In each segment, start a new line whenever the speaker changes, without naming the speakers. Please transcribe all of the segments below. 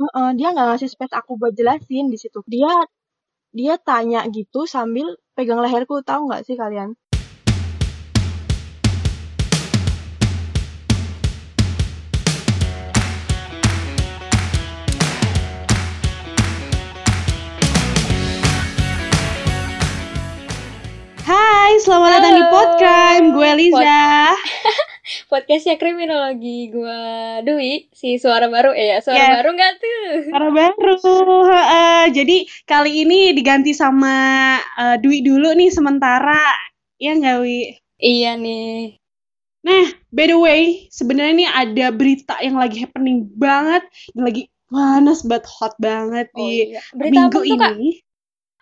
uh, dia nggak ngasih space aku buat jelasin di situ dia dia tanya gitu sambil pegang leherku tahu nggak sih kalian
Hai, selamat datang di
Halo.
podcast. Gue Liza.
Podcastnya kriminologi gue Dwi si suara baru eh ya suara
Yes.
baru nggak tuh
Para baru. Heeh, jadi kali ini diganti sama eh, Dwi dulu nih sementara. Ya nggak Wi?
iya nih
Nah, by the way, sebenarnya nih ada berita yang lagi happening banget, yang lagi panas banget, hot banget
oh
di
iya berita
minggu
apa tuh kak
ini.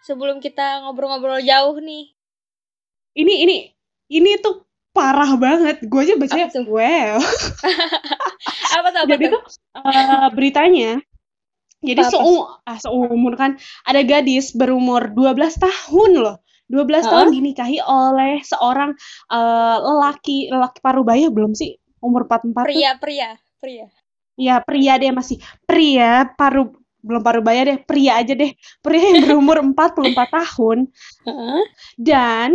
sebelum kita ngobrol-ngobrol jauh nih
Ini ini ini tuh parah banget. Gue aja bacanya
Apa
wow.
apa tuh apa
Jadi
tuh
eh, beritanya jadi
Apa?
seu ah, seumur kan ada gadis berumur 12 tahun loh. 12
Heeh.
tahun dinikahi oleh seorang eh, lelaki lelaki parubaya belum sih? Umur 44 tuh.
pria pria pria
Ya, pria deh masih pria paru belum parubaya deh, pria aja deh. Pria yang berumur 44 tahun
Heeh.
dan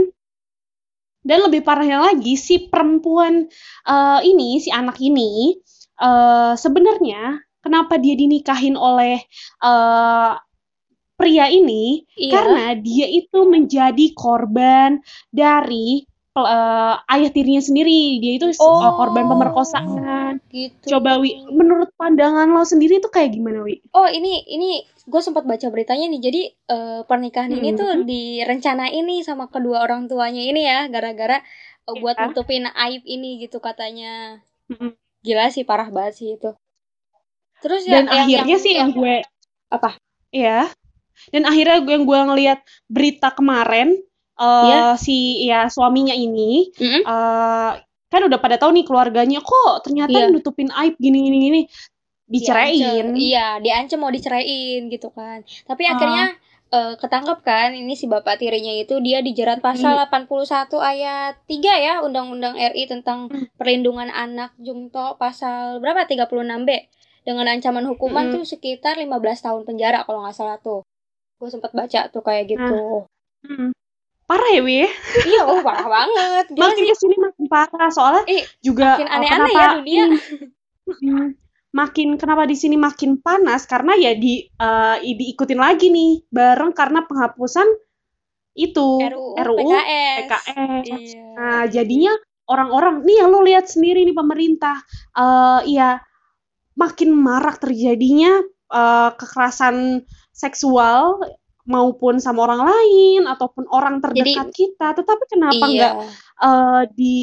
dan lebih parahnya lagi si perempuan eh, ini si anak ini eh, sebenarnya kenapa dia dinikahin oleh eh, pria ini?
Iya.
Karena dia itu menjadi korban dari eh, ayah tirinya sendiri dia itu eh,
Oh.
korban pemerkosaan
gitu
coba wi menurut pandangan lo sendiri itu kayak gimana wi
oh ini ini gue sempat baca beritanya nih jadi eh, pernikahan ini tuh
Hmm.
direncanain nih sama kedua orang tuanya ini ya gara-gara eh, buat
Iya.
nutupin aib ini gitu katanya
Mm-mm.
gila sih parah banget sih itu terus ya
dan akhirnya sih yang gue
apa
ya dan akhirnya gue yang gue ngelihat berita kemarin eh
Iya.
si ya suaminya ini
Mm-mm.
eh kan udah pada tahu nih keluarganya kok ternyata
Iya.
nutupin aib gini gini gini diceraiin
iya diancam mau diceraiin gitu kan tapi
Ah.
akhirnya eh, ketangkep kan ini si bapak tirinya itu dia dijerat pasal 81 ayat 3 ya Undang-Undang RI tentang
Hmm.
perlindungan anak Jungto pasal berapa 36B dengan ancaman hukuman
Mm-mm.
tuh sekitar 15 tahun penjara kalau nggak salah tuh gue sempat baca tuh kayak gitu
Hmm. Parah ya wi
iya oh parah banget Gila
makin
sih
ke sini makin parah soalnya
Ih,
juga
makin
eh,
aneh-aneh ya dunia.
Mm-mm. makin kenapa di sini makin panas karena ya di eh, diikutin lagi nih bareng karena penghapusan itu
RUU,
RUU
PKS,
PKS.
Iya.
Nah, jadinya orang-orang nih ya lo lihat sendiri nih pemerintah eh ya makin marak terjadinya eh, kekerasan seksual maupun sama orang lain ataupun orang terdekat kita. Tetapi kenapa
iya.
nggak eh, di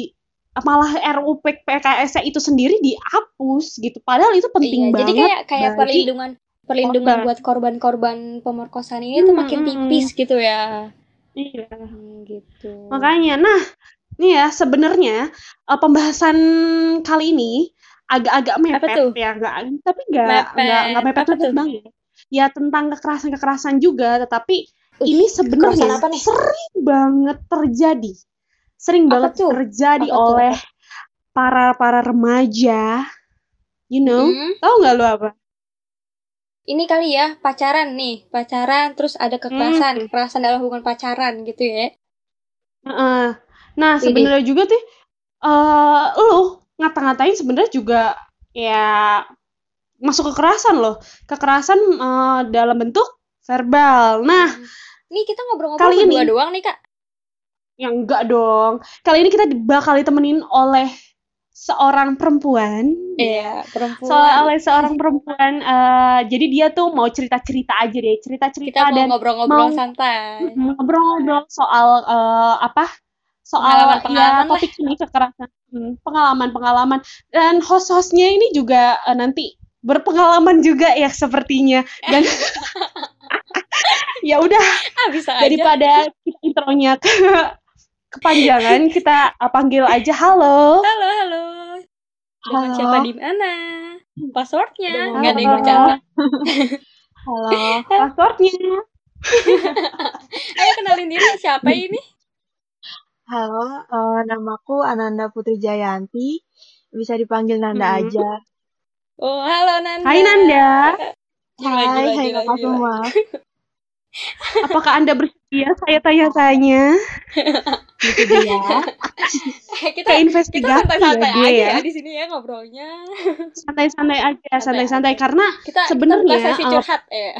malah RUU PKS itu sendiri dihapus gitu. Padahal itu penting
Iya,
banget.
jadi kayak kayak
bagi-
perlindungan perlindungan
korban.
buat korban-korban pemerkosaan ini tuh
Hmm,
makin
hmm,
tipis gitu ya.
Iya.
Hmm, gitu.
Makanya, nah, nih ya sebenarnya eh, pembahasan kali ini agak-agak mepet
tuh?
ya, nggak, tapi nggak
Mepet.
nggak nggak mepet mepet
tuh?
banget. Ya tentang kekerasan-kekerasan juga, tetapi ini sebenarnya
apa nih?
sering banget terjadi, sering
Apa
banget
tuh?
terjadi
Apa tuh?
oleh para para remaja, you know,
Hmm,
tahu nggak lo apa?
ini kali ya pacaran nih, pacaran terus ada kekerasan,
Hmm.
kekerasan dalam hubungan pacaran gitu ya.
Heeh. Nah, sebenarnya juga tuh eh lo ngata-ngatain sebenarnya juga ya masuk kekerasan loh. Kekerasan eh, dalam bentuk verbal. Nah,
Nih kita ngobrol-ngobrol
Kali
berdua
ini-
doang nih kak.
yang enggak dong. Kali ini kita bakal ditemenin oleh seorang perempuan.
Iya, perempuan.
Soalnya oleh seorang perempuan eh jadi dia tuh mau cerita-cerita aja deh,
kita
cerita-cerita
mau
dan
ngobrol-ngobrol santai.
ngobrol-ngobrol soal eh, apa? Soal
Pengalaman-pengalaman
ya topik ini kekerasan, Hmm, pengalaman-pengalaman dan host-hostnya ini juga eh, nanti berpengalaman juga ya sepertinya dan ya udah
Ah bisa aja.
daripada kita intronya ke kepanjangan kita panggil aja halo
Halo, halo. Dengan
Halo.
siapa di mana? Passwordnya nggak ada yang
halo.
bercanda.
halo
passwordnya
Ayo kenalin diri siapa ini?
halo eh, namaku Ananda Putri Jayanti bisa dipanggil Nanda
Hmm.
aja
Oh, halo Nanda.
Hai Nanda
Gila,
Hai,
gila,
hai
gila,
kakak semua.
Apakah Anda bersedia saya tanya-tanya?
Gitu dia.
Kita
Kayak
kita
investigasi
santai-santai
ya
aja
ya.
ya di sini ya ngobrolnya.
Santai-santai aja,
Santai
santai-santai. Karena
Kita
Sebenarnya,
kita sesi
uh,
curhat ya.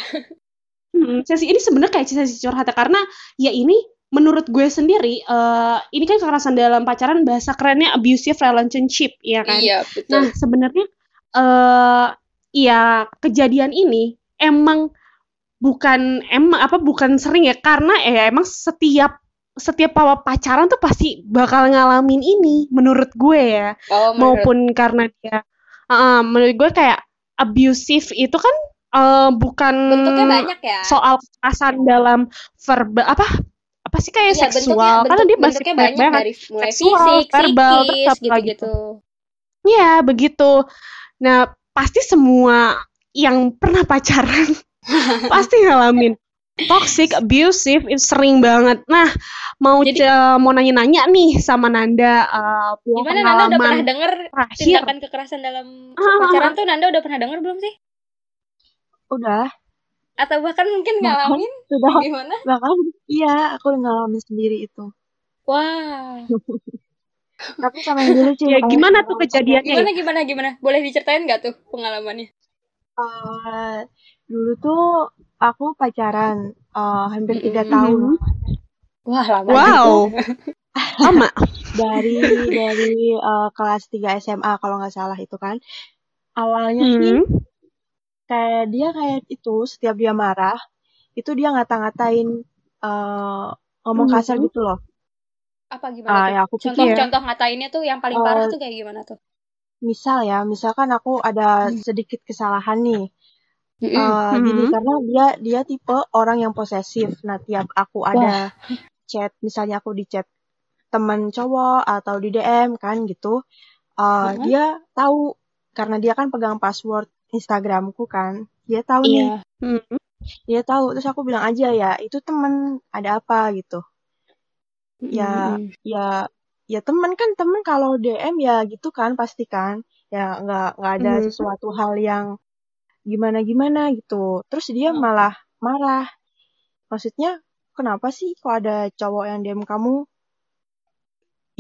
hmm, sesi ini sebenarnya kayak sesi curhat ya. karena ya ini menurut gue sendiri eh ini kan kekerasan dalam pacaran bahasa kerennya abusive relationship ya kan.
Iya,
Nah,
betul.
sebenarnya eh ya kejadian ini emang bukan emang apa bukan sering ya karena ya emang setiap setiap pa- pacaran tuh pasti bakal ngalamin ini menurut gue ya
Oh,
maupun karena dia uh, menurut gue kayak abusive itu kan eh, bukan
bentuknya banyak ya.
soal kekerasan dalam verbal apa apa sih kayak
Iya,
seksual karena dia masih
bentuknya banyak
banget
dari mulai
Seksual,
fisik,
verbal,
psikis,
apa lagi
gitu-gitu.
Ya, begitu. Nah, pasti semua yang pernah pacaran pasti ngalamin toxic, abusive, itu sering banget. Nah, mau
Jadi-
ce- mau nanya-nanya nih sama Nanda uh,
Gimana Nanda udah pernah
terakhir.
tindakan kekerasan dalam
Ah,
pacaran tuh Nanda udah pernah denger belum sih?
Udah,
Atau bahkan mungkin
Bahkan.
ngalamin
sudah.
gimana?
Bahkan iya, aku ngalamin sendiri itu.
Wah,
Tapi sama yang dulu sih.
Ya, gimana tuh kejadiannya?
gimana gimana gimana? Boleh diceritain nggak tuh pengalamannya?
Eh, dulu tuh aku pacaran eh, hampir tiga
Mm-mm.
tahun
Wah, lama
Wow. Lama.
dari dari eh, kelas 3 SMA kalau nggak salah itu kan awalnya sih
Hmm.
kayak dia kayak itu setiap dia marah itu dia ngata-ngatain eh, ngomong kasar gitu loh
Apa gimana
ah
tuh?
ya aku pikir
Contoh-contoh ngatainnya tuh yang paling parah
Eh,
tuh kayak gimana tuh?
misal ya misalkan aku ada
Hmm.
sedikit kesalahan nih
Mm-mm.
Eh, gini karena dia dia tipe orang yang posesif nah tiap aku ada chat misalnya aku di chat temen cowok atau di DM kan gitu eh,
Mhm.
dia tahu karena dia kan pegang password Instagramku kan dia tahu nih
Iya.
Hmm.
dia tahu terus aku bilang aja ya itu temen ada apa gitu ya
Mm-mm.
ya ya temen kan temen kalau DM ya gitu kan pasti kan ya nggak nggak ada
Mhm.
sesuatu hal yang gimana gimana gitu terus dia
Hmm.
malah marah maksudnya kenapa sih kok ada cowok yang DM kamu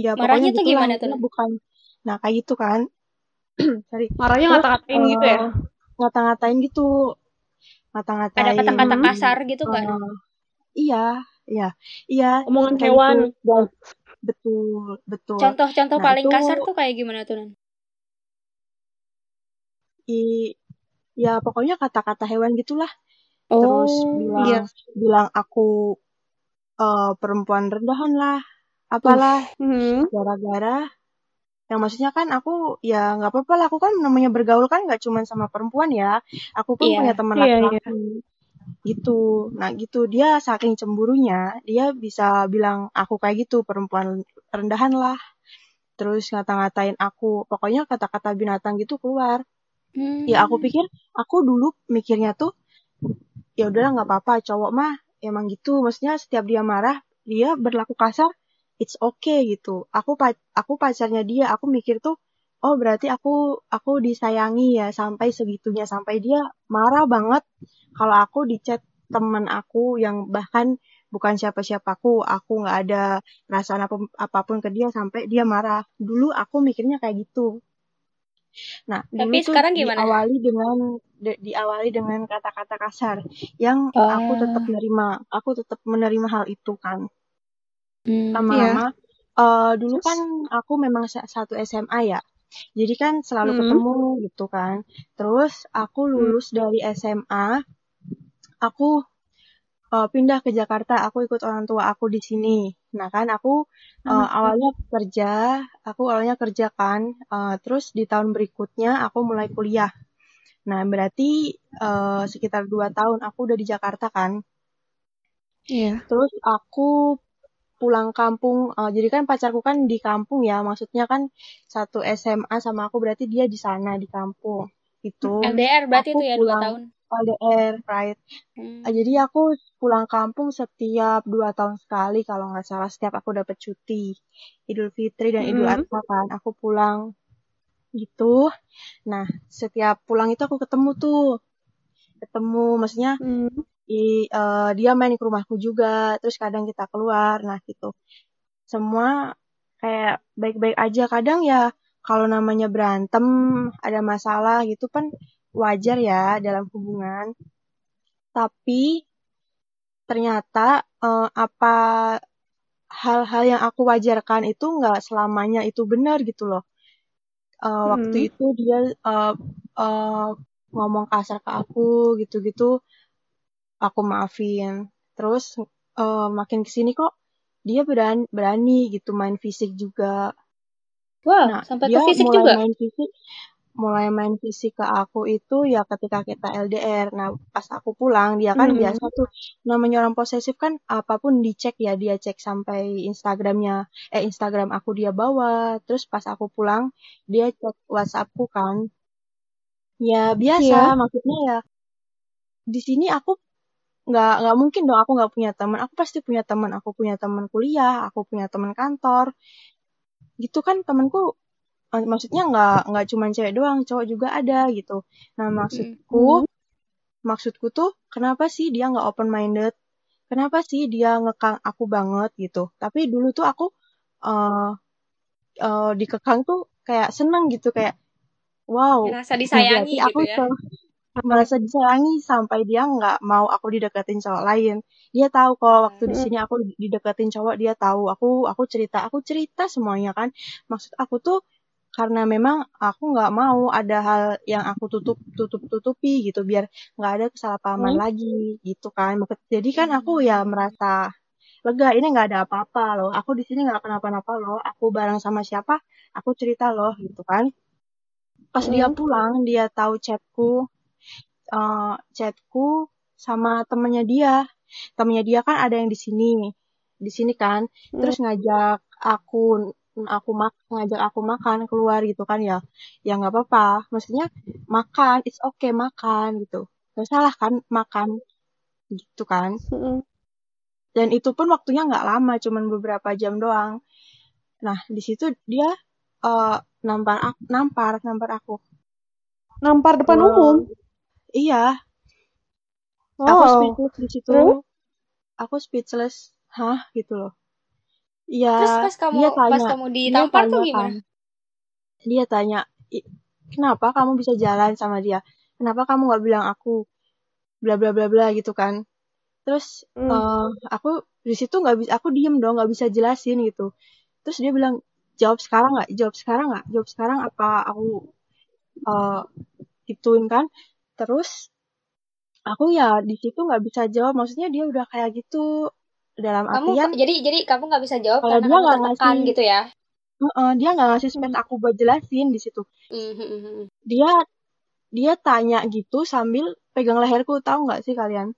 ya pokoknya
Marahnya tuh
gitulah
gimana tuh?
bukan nah kayak gitu kan sorry
Marahnya ngata-ngatain gitu ya.
eh, ngata-ngatain gitu
Ada
ngata-ngatain
kata-kata
Hmm.
kasar gitu
eh, iya iya iya
Omongan hewan.
gitu dan betul betul
Contoh-contoh
nah
paling
itu
kasar tuh kayak gimana tuh? Nan?
i ya pokoknya kata-kata hewan gitulah terus
Oh,
bilang
Iya.
bilang aku eh, perempuan rendahan lah
uh,
apalah
Hmm.
gara-gara yang maksudnya kan aku ya nggak apa-apa lah aku kan namanya bergaul kan nggak cuma sama perempuan ya aku pun punya
iya.
teman
Iya, iya.
laki-laki gitu. Nah gitu. Dia saking cemburunya dia bisa bilang aku kayak gitu perempuan rendahan lah. Terus ngata-ngatain aku. Pokoknya kata-kata binatang gitu keluar. Ya aku
Hmm.
pikir aku dulu mikirnya tuh ya udahlah nggak apa-apa cowok mah emang gitu. Maksudnya setiap dia marah dia berlaku kasar it's okay gitu. Aku aku pacarnya dia aku mikir tuh oh berarti aku aku disayangi ya sampai segitunya sampai dia marah banget kalau aku di chat teman aku yang bahkan bukan siapa-siapaku aku nggak ada perasaan apa apa pun ke dia sampai dia marah dulu aku mikirnya kayak gitu Nah, dulu
Tapi
tuh
sekarang gimana?
diawali dengan di- diawali dengan kata-kata kasar yang aku tetap
Ah,
menerima, aku tetap menerima hal itu kan.
hmm.
Iya.
Lama-lama eh dulu
Terus?
kan aku memang sa- satu SMA ya. Jadi kan selalu
Hmm.
ketemu gitu kan. Terus aku
Hmm.
lulus dari SMA, aku eh, pindah ke Jakarta, aku ikut orang tua aku di sini. Nah kan aku
Hmm.
awalnya kerja, aku awalnya kerja kan, eh, terus di tahun berikutnya aku mulai kuliah. Nah berarti eh, sekitar dua tahun aku udah di Jakarta kan.
Iya.
Terus aku pulang kampung, eh, jadi kan pacarku kan di kampung ya, maksudnya kan satu SMA sama aku berarti dia di sana di kampung. Itu
LDR berarti
aku
itu ya dua tahun.
LDR, right?
Hmm.
Ah, Jadi aku pulang kampung setiap dua tahun sekali kalau nggak salah setiap aku dapat cuti Idul Fitri dan Idul
Hmm.
Adha kan aku pulang gitu. Nah setiap pulang itu aku ketemu tuh. ketemu maksudnya
Hmm.
I, eh, dia main ke rumahku juga terus kadang kita keluar nah gitu. Semua kayak baik-baik aja. Kadang ya kalau namanya berantem ada masalah gitu kan wajar ya dalam hubungan. Tapi ternyata eh, apa hal-hal yang aku wajarkan itu nggak selamanya itu benar gitu loh. Waktu
Hmm.
itu dia eh, eh, ngomong kasar ke aku gitu-gitu aku maafin terus eh, makin ke sini kok dia berani berani gitu main fisik juga
Wah,
nah
sampai ke
dia
fisik
mulai
juga.
main fisik mulai main fisik ke aku itu ya ketika kita LDR nah pas aku pulang dia kan
Hmm.
biasa tuh namanya orang posesif kan apa pun dicek ya dia cek sampai Instagramnya eh Instagram aku dia bawa terus pas aku pulang dia cek WhatsAppku kan ya biasa
Iya.
maksudnya ya di sini aku nggak nggak mungkin dong aku nggak punya teman. Aku pasti punya teman. Aku punya teman kuliah aku punya teman kantor. Gitu kan temanku eh, maksudnya nggak nggak cuma cewek doang cowok juga ada gitu. Nah maksudku
Hmm.
maksudku tuh kenapa sih dia nggak open minded kenapa sih dia ngekang aku banget gitu? Tapi dulu tuh aku eh eh, dikekang tuh kayak seneng gitu kayak wow
Ngerasa
berarti
disayangi
aku
gitu ya.
Merasa disayangi sampai dia nggak mau aku dideketin cowok lain dia tahu kok waktu di
Hmm.
sini aku dideketin cowok dia tahu aku aku cerita aku cerita semuanya kan maksud aku tuh karena memang aku nggak mau ada hal yang aku tutup tutup tutupi gitu biar nggak ada kesalahpahaman
Hmm.
lagi gitu kan jadi kan aku ya
Hmm.
merasa lega ini nggak ada apa-apa loh aku di sini nggak kenapa-napa loh aku bareng sama siapa aku cerita loh gitu kan pas dia
Hmm.
pulang dia tahu chatku eh, chatku sama temennya dia. Temennya dia kan ada yang di sini di sini kan.
Hmm.
terus ngajak aku aku mak ngajak aku makan keluar gitu kan ya. Ya nggak apa-apa. Maksudnya makan it's okay makan gitu. Nggak salah kan makan gitu kan.
Hmm.
dan itu pun waktunya nggak lama cuman beberapa jam doang. Nah di situ dia eh, nampar aku nampar nampar aku.
Nampar depan umum.
Iya. Aku
Wow.
speechless di situ.
Terus?
aku speechless. Hah? Gitu loh.
Terus
ya
pas kamu
dia
pas
tanya
kamu
dia
ditampar tuh
tanya
gimana?
kan dia tanya "I- kenapa kamu bisa jalan sama dia? Kenapa kamu nggak bilang aku bla bla bla bla gitu kan. Terus
Hmm.
eh, aku di situ nggak bisa aku diem dong nggak bisa jelasin gitu. Terus dia bilang jawab sekarang nggak? Jawab sekarang nggak? Jawab sekarang apa aku eh gituin kan terus aku ya di situ nggak bisa jawab maksudnya dia udah kayak gitu dalam
Kamu
artian
jadi jadi kamu nggak bisa jawab
kalau
karena
dia nggak ngasih
gitu ya?
Heeh, dia nggak ngasih
Hmm.
aku buat jelasin di situ
Mhm.
dia dia tanya gitu sambil pegang leherku tahu nggak sih kalian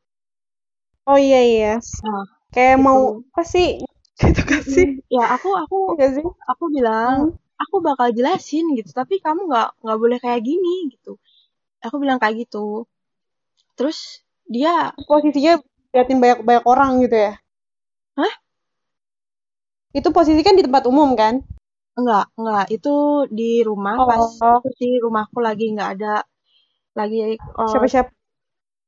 Oh iya iya.
nah
Kayak
itu
mau apa sih? Gitu kan sih?
Mm, ya aku aku
Iya sih?
aku bilang
Hmm.
aku bakal jelasin gitu tapi kamu nggak nggak boleh kayak gini gitu aku bilang kayak gitu terus dia
Posisinya liatin banyak banyak orang gitu ya?
hah
Itu posisi kan di tempat umum kan?
enggak enggak itu di rumah pas
Oh,
itu sih rumahku lagi nggak ada lagi eh,
siapa-siapa?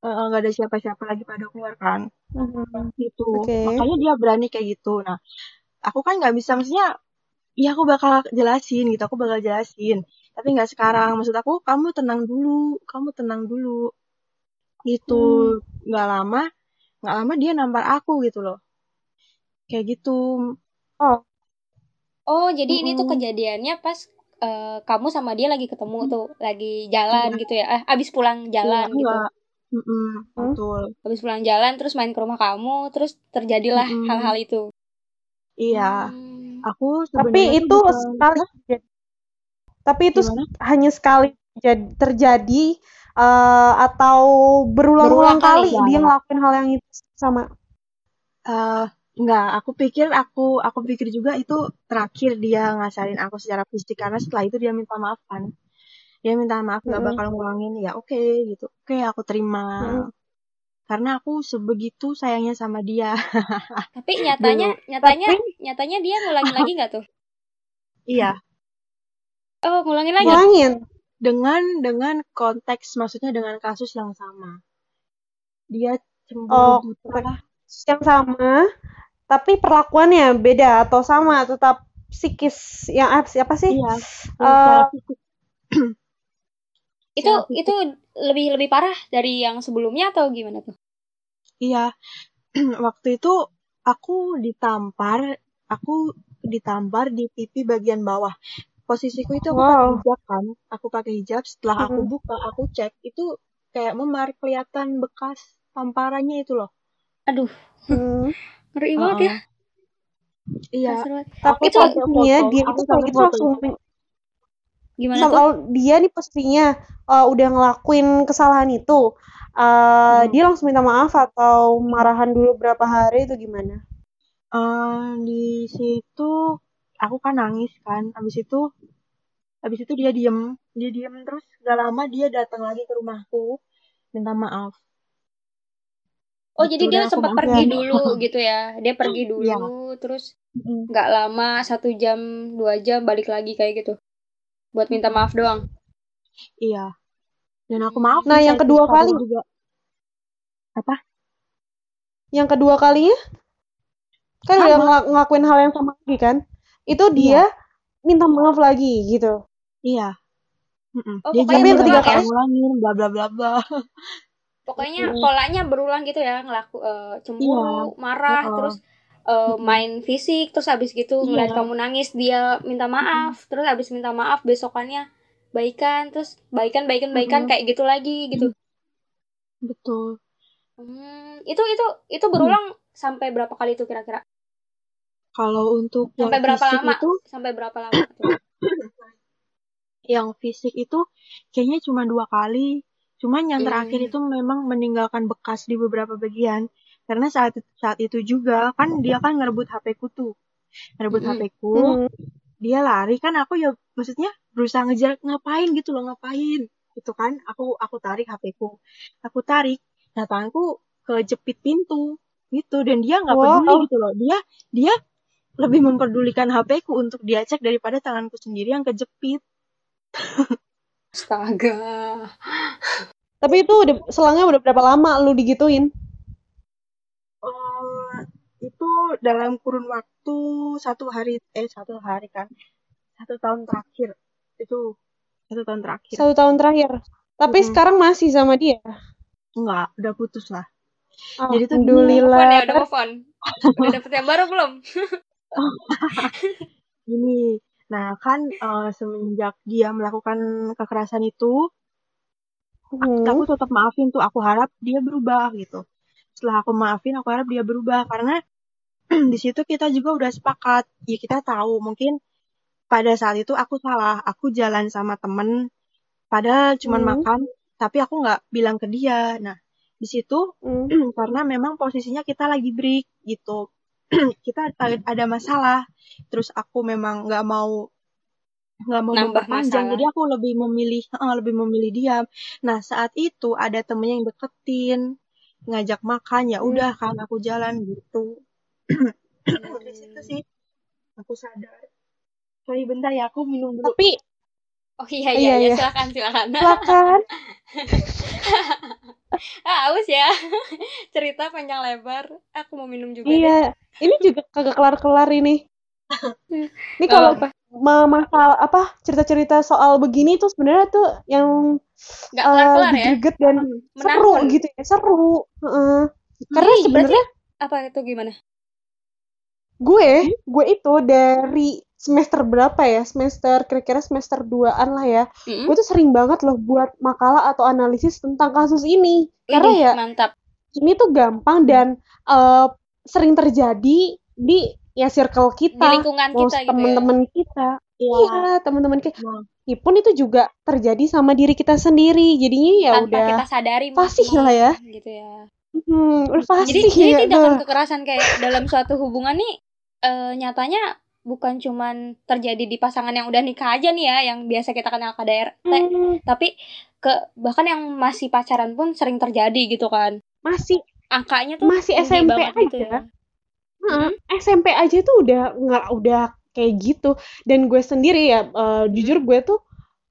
eh, nggak ada siapa-siapa lagi pada keluar kan
Hmm.
gitu
Oke.
makanya dia berani kayak gitu nah aku kan nggak bisa maksudnya ya aku bakal jelasin gitu aku bakal jelasin tapi nggak sekarang maksud aku kamu tenang dulu kamu tenang dulu gitu
Hmm.
nggak lama nggak lama dia nampar aku gitu loh kayak gitu
Oh.
Oh, jadi ini tuh kejadiannya pas eh, kamu sama dia lagi ketemu tuh, lagi jalan gitu ya? Eh, abis pulang jalan gitu.
enggak Mm-mm,
Hmm.
betul
Abis pulang jalan terus main ke rumah kamu, terus terjadilah hal-hal itu.
iya
Hmm.
aku
Tapi itu sekali. Tapi itu
gimana
hanya sekali terjadi, terjadi eh, atau berulang-ulang
Berulang kali.
kali
ya
dia ngelakuin hal yang itu sama.
eh Enggak, aku pikir aku aku pikir juga itu terakhir dia ngasarin aku secara fisik karena setelah itu dia minta maaf kan. Dia minta maaf nggak bakal ngulangin ya oke gitu. Oke aku terima. Karena aku sebegitu sayangnya sama dia
Tapi nyatanya,
dulu.
nyatanya,
Tapi
nyatanya dia ngulangin lagi nggak tuh?
Iya,
Oh, ngulangin lagi.
ngulangin.
Dengan dengan konteks maksudnya dengan kasus yang sama. dia cemburu
Oh,
buta.
yang sama, tapi perlakuannya beda atau sama tetap psikis yang apa sih apa sih?
Iya,
Eh,
fisik.
Itu itu lebih lebih parah dari yang sebelumnya atau gimana tuh?
Iya, waktu itu aku ditampar, aku ditampar di pipi bagian bawah. Posisiku itu aku pakai
wow.
hijab kan, aku pakai hijab. Setelah aku buka, aku cek itu kayak memar kelihatan bekas tamparannya itu loh.
Aduh,
Hmm.
ngeri banget ya.
Heeh. Iya.
Tapi
Itu
posisinya
foto.
dia itu kayak gitu langsung
gimana
sama
tuh?
dia nih posisinya uh, udah ngelakuin kesalahan itu. Uh,
Hmm.
dia langsung minta maaf atau marahan dulu berapa hari itu gimana?
Eh, di situ aku kan nangis kan. Habis itu habis itu dia diem, dia diem terus gak lama dia datang lagi ke rumahku minta maaf.
Oh,
Gitu
jadi dia sempat pergi dulu gitu ya. Dia pergi
Iya.
dulu, terus
Mm.
nggak lama satu jam dua jam balik lagi kayak gitu. Buat minta maaf doang.
Iya. Dan aku maafin
Nah, yang kedua kali,
juga. Apa?
yang kedua kalinya kan udah
Sama.
ngel- ngelakuin hal yang sama lagi kan? Itu
Iya.
dia minta maaf lagi gitu.
Iya. Mm-mm.
Oh,
Dia
pokoknya
Tapi yang ketiga
berulang ya.
kali,
ngulangin bla bla bla bla.
Pokoknya polanya berulang gitu ya, ngelaku
Iya.
cemburu, marah,
Heeh.
terus eh,
Mm-mm.
main fisik, terus habis gitu ngeliat
Iya.
kamu nangis, dia minta maaf, terus habis minta maaf besokannya baikan, terus baikan, baikan, baikan kayak gitu lagi gitu.
Betul.
Hmm, itu itu itu berulang sampai berapa kali itu kira-kira?
Kalau untuk yang
Sampai berapa
fisik
lama?
itu,
Sampai berapa lama
yang fisik itu kayaknya cuma dua kali. Cuman yang terakhir
Hmm.
itu memang meninggalkan bekas di beberapa bagian. Karena saat saat itu juga kan dia kan ngerebut HP-ku tuh. Ngerebut
Mm-mm.
HP-ku,
Hmm.
dia lari kan aku ya maksudnya berusaha ngejar ngapain gitu loh ngapain gitu kan aku aku tarik HP-ku aku tarik nah tanganku kejepit pintu gitu dan dia nggak peduli
Wow.
gitu loh dia dia lebih memperdulikan HP-ku untuk dia cek daripada tanganku sendiri yang kejepit
Astaga.
Tapi itu udah selangnya udah berapa lama lu digituin?
Eh, itu dalam kurun waktu satu hari eh satu hari kan satu tahun terakhir itu satu tahun terakhir
Satu tahun terakhir. Tapi
Mm-mm.
sekarang masih sama dia.
enggak udah putus lah jadi tuh
on ya,
Alhamdulillah.
udah move on. Udah dapet yang baru belum?
Gini, nah kan eh, semenjak dia melakukan kekerasan itu,
Hmm.
aku tetap maafin tuh. Aku harap dia berubah gitu. Setelah aku maafin, aku harap dia berubah karena di situ kita juga udah sepakat. Ya kita tahu mungkin pada saat itu aku salah. Aku jalan sama temen, padahal cuman
Hmm.
makan, tapi aku nggak bilang ke dia. Nah, di situ
Hmm.
karena memang posisinya kita lagi break gitu. kita ada masalah. Terus aku memang nggak mau nggak mau
Nambah
memperpanjang
masalah.
jadi aku lebih memilih eh, lebih memilih diam nah saat itu ada temennya yang deketin ngajak makan ya
Hmm.
udah kan aku jalan gitu di situ
Hmm.
sih aku sadar sorry bentar ya aku minum dulu
Tapi
Oh iya
iya
iya iya
iya.
silakan silakan.
Silakan.
ah, aus ya. Cerita panjang lebar. Aku mau minum juga deh.
Iya. Ini juga kagak kelar-kelar ini. Ini
Gak
kalau
apa-apa.
ma- masalah apa cerita-cerita soal begini tuh sebenarnya tuh yang
Gak
eh,
kelar-kelar ya.
greget dan seru gitu ya, seru. Heeh. Karena
Jadi berarti
sebenarnya
apa itu gimana?
gue, gue itu dari semester berapa ya? Semester kira-kira semester 2-an lah ya.
Mm-mm.
Gue tuh sering banget loh buat makalah atau analisis tentang kasus ini. Karena
Widih,
ya
mantap.
ini tuh gampang dan eh, sering terjadi di ya circle
Di
kita,
lingkungan
mau
kita gitu ya.
temen-temen kita.
Iya.
Iya, teman-teman kita.
Nah,
Meskipun itu juga terjadi sama diri kita sendiri. Jadinya ya
Tanpa
udah
kita sadari mungkin
lah ya.
gitu ya.
Hmm, udah
Jadi
fasih
jadi
ya.
tindakan
Nah,
kekerasan kayak dalam suatu hubungan nih eh, nyatanya bukan cuman terjadi di pasangan yang udah nikah aja nih ya, yang biasa kita kenal KDRT,
hmm,
tapi ke bahkan yang masih pacaran pun sering terjadi gitu kan.
masih
Angkanya tuh
masih SMP
gitu
aja.
ya.
Heeh, SMP aja tuh udah nggak udah kayak gitu. Dan gue sendiri ya eh, jujur gue tuh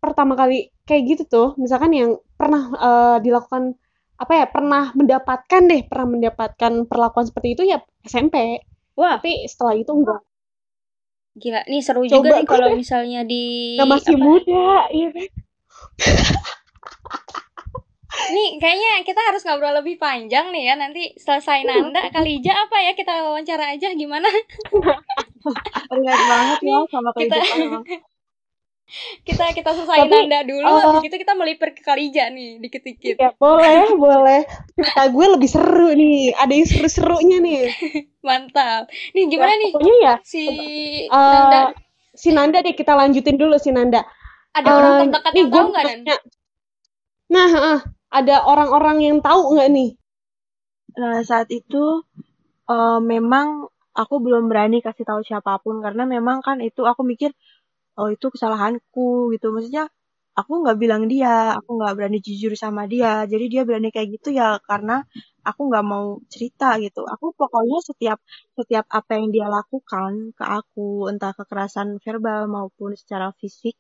pertama kali kayak gitu tuh, misalkan yang pernah eh, dilakukan apa ya pernah mendapatkan deh pernah mendapatkan perlakuan seperti itu ya SMP
Wah,
tapi setelah itu enggak
gila. Nih seru
Coba
juga nih kalau misalnya di
Nggak masih
apa,
muda iya kan
Nih kayaknya kita harus ngobrol lebih panjang nih ya. Nanti selesai Nanda, Kalija apa ya kita wawancara aja gimana?
Relate banget ya sama
Kita
kehidupan emang.
Kita kita selesai
Tapi,
Nanda dulu,
eh,
habis itu kita melipir ke Kalija nih dikit-dikit.
ya boleh boleh cerita gue lebih seru nih ada yang seru-serunya nih
Mantap. Nih gimana
Ya,
nih
pokoknya ya
si
eh,
Nanda?
si Nanda deh kita lanjutin dulu si Nanda
Ada orang
Eh,
terdekat
nih
yang tahu nggak
nanya. Nah, heeh, ada orang-orang yang tahu nggak nih?
Nah, saat itu eh, memang aku belum berani kasih tahu siapa pun karena memang kan itu aku mikir oh itu kesalahanku gitu. Maksudnya aku nggak bilang dia, aku nggak berani jujur sama dia. Jadi dia berani kayak gitu ya karena aku nggak mau cerita gitu. Aku pokoknya setiap setiap apa yang dia lakukan ke aku, entah kekerasan verbal maupun secara fisik,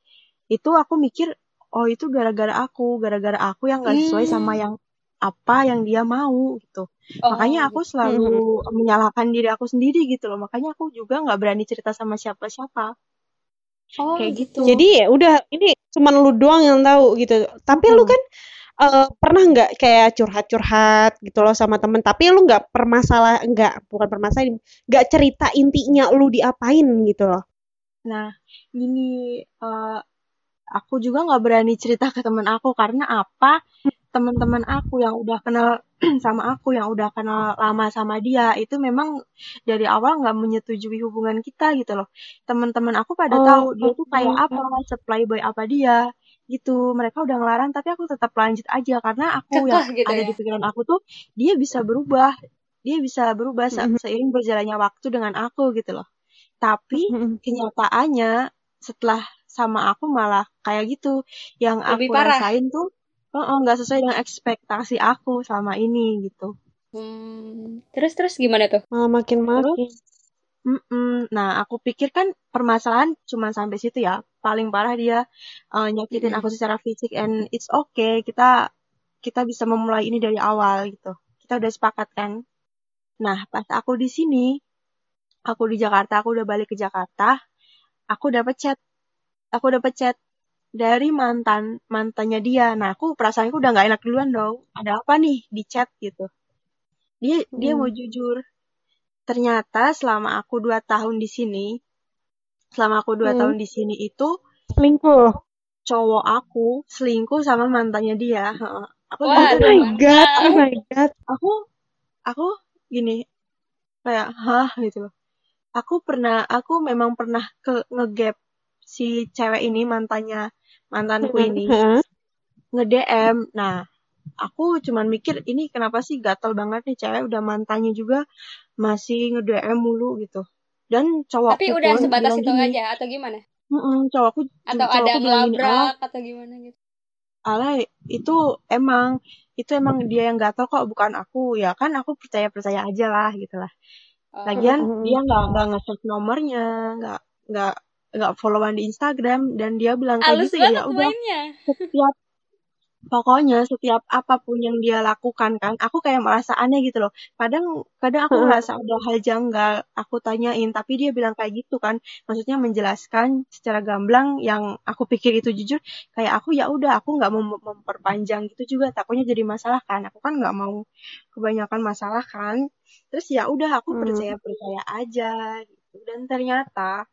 itu aku mikir oh itu gara-gara aku, gara-gara aku yang nggak sesuai sama
Hmm.
yang apa yang dia mau gitu. Makanya
Oh,
aku selalu menyalahkan diri aku sendiri gitu loh. Makanya aku juga nggak berani cerita sama siapa-siapa.
Oh
Kayak
gitu.
gitu.
Jadi ya udah ini cuman lu doang yang tahu gitu. Tapi lu
Mm-mm.
kan eh, pernah nggak kayak curhat-curhat gitu loh sama temen tapi lu nggak permasalah nggak bukan permasalahan nggak cerita intinya lu diapain gitu loh.
Nah, gini, eh, aku juga nggak berani cerita ke teman aku karena apa? Teman-teman aku yang udah kenal sama aku, yang udah kenal lama sama dia, itu memang dari awal nggak menyetujui hubungan kita gitu loh. Teman-teman aku pada
Oh,
tahu dia tuh kayak
oh.
apa, seplayboy apa dia, gitu. Mereka udah ngelarang, tapi aku tetap lanjut aja karena aku yang
gitu
ada
ya.
di pikiran aku tuh dia bisa berubah, dia bisa berubah se-
Mhm.
seiring berjalannya waktu dengan aku gitu loh. Tapi
Mhm.
kenyataannya setelah sama aku malah kayak gitu yang
Lebih
aku
parah.
rasain tuh oh nggak sesuai dengan ekspektasi aku selama ini gitu
Hmm. Terus terus gimana tuh?
Malah makin makin.
terus mm-mm. nah aku pikir kan permasalahan cuma sampai situ ya paling parah dia eh, nyakitin
Mm-mm.
aku secara fisik and it's okay kita kita bisa memulai ini dari awal gitu kita udah sepakat kan nah pas aku di sini aku di Jakarta aku udah balik ke Jakarta aku dapet chat aku dapet chat dari mantan mantannya dia. Nah, aku perasaanku udah nggak enak duluan dong. Ada apa nih di chat gitu? Dia dia mau
Hmm.
jujur. Ternyata selama aku dua tahun di sini, selama aku dua
Hmm.
tahun di sini itu
Selingkuh.
cowok aku selingkuh sama mantannya dia. Aku
Oh my god, oh my god.
Aku aku gini kayak hah gitu loh. Aku pernah aku memang pernah ke ngegap si cewek ini mantannya mantanku ini
Heeh.
nge-DM. Nah, aku cuman mikir ini kenapa sih gatel banget nih cewek udah mantannya juga masih nge-DM mulu gitu. Dan cowokku
Tapi udah sebatas itu
gini,
aja atau gimana?
"Mm-mm, cowokku
Atau
cowokku
ada
bilang gini, "Alah,
ngelabrak atau gimana gitu?
alah itu emang itu emang dia yang gatel kok bukan aku ya kan aku percaya percaya aja lah gitu lah
Oh.
lagian dia nggak nggak nge-search nomornya nggak nggak nggak followan di Instagram dan dia bilang kayak gitu ya udah setiap pokoknya setiap apa pun yang dia lakukan kan aku kayak merasa aneh gitu loh. Kadang kadang aku
Heeh.
ngerasa ada hal janggal aku tanyain tapi dia bilang kayak gitu kan. Maksudnya menjelaskan secara gamblang yang aku pikir itu jujur kayak aku ya udah aku nggak mau mem- memperpanjang gitu juga takutnya jadi masalah kan. Aku kan nggak mau kebanyakan masalah kan. Terus ya udah aku
Hmm.
percaya percaya aja gitu. Dan ternyata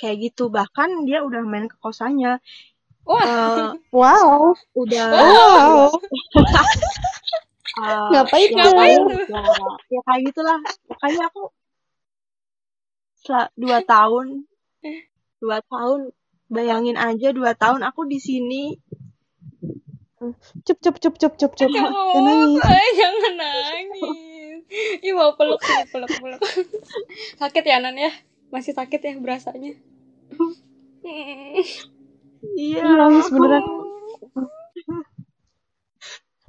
kayak gitu bahkan dia udah main ke kosannya
Wah,
Eh,
Wow.
udah
Wow.
eh,
Ngapain
ya
tuh?
Ngapain
kayak ya, ya kayak gitulah makanya aku sel- dua tahun dua tahun bayangin aja dua tahun aku di sini
Cup cup cup cup cup cup.
ya
Jangan nangis.
jangan nangis. Ih, mau peluk peluk, peluk. sakit ya, Nan ya? Masih sakit ya berasanya?
Iya
nangis beneran.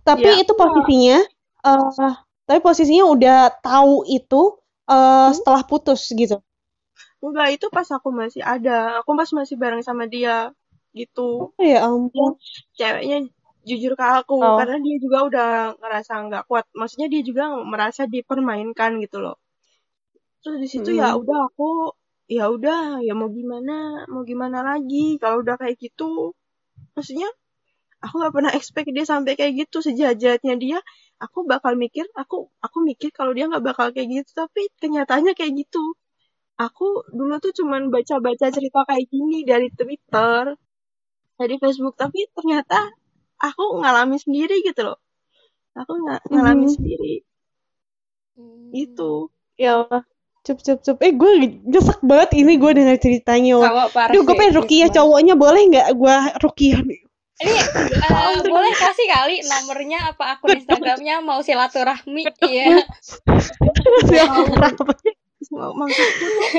Tapi
Ya,
itu posisinya eh tapi posisinya udah tahu itu eh
Hmm?
setelah putus gitu.
enggak itu pas aku masih ada aku pas masih bareng sama dia gitu
Oh ya ampun.
ceweknya jujur ke aku
Oh.
karena dia juga udah ngerasa nggak kuat maksudnya dia juga merasa dipermainkan gitu loh terus di situ ya
Mm-mm.
udah aku ya udah ya mau gimana mau gimana lagi kalau udah kayak gitu maksudnya aku nggak pernah expect dia sampai kayak gitu sejahatnya dia aku bakal mikir aku aku mikir kalau dia nggak bakal kayak gitu tapi kenyataannya kayak gitu aku dulu tuh cuman baca-baca cerita kayak gini dari Twitter dari Facebook tapi ternyata aku ngalamin sendiri gitu loh aku nggak ngalamin
Mhm.
sendiri
Hmm.
itu
Ya Allah. Cup, cup, cup. Eh, gue nyesek banget ini gue dengar ceritanya. Wah.
Sama parah
Aduh, gue pengen rukiah
Risma.
cowoknya boleh nggak gue rukiah?
Ini eh, boleh kasih kali nomornya apa akun Instagramnya mau silaturahmi
maksudku tuh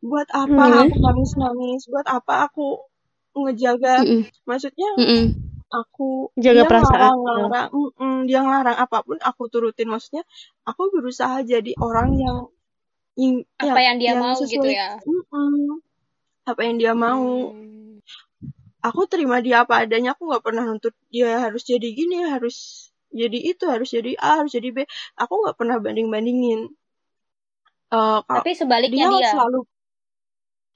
buat apa
Hmm.
aku nangis nangis buat apa aku ngejaga maksudnya. Aku
Jaga
dia
perasaan.
ngelarang ngelarang mm-mm, dia ngelarang apa pun aku turutin maksudnya aku berusaha jadi orang yang yang,
Apa yang dia mau gitu
sesuai-
ya.
Mm-mm. apa yang dia mau
Hmm.
aku terima dia apa adanya aku nggak pernah nuntut dia harus jadi gini harus jadi itu harus jadi A harus jadi B aku nggak pernah banding bandingin kalau
Tapi sebaliknya
dia,
dia.
selalu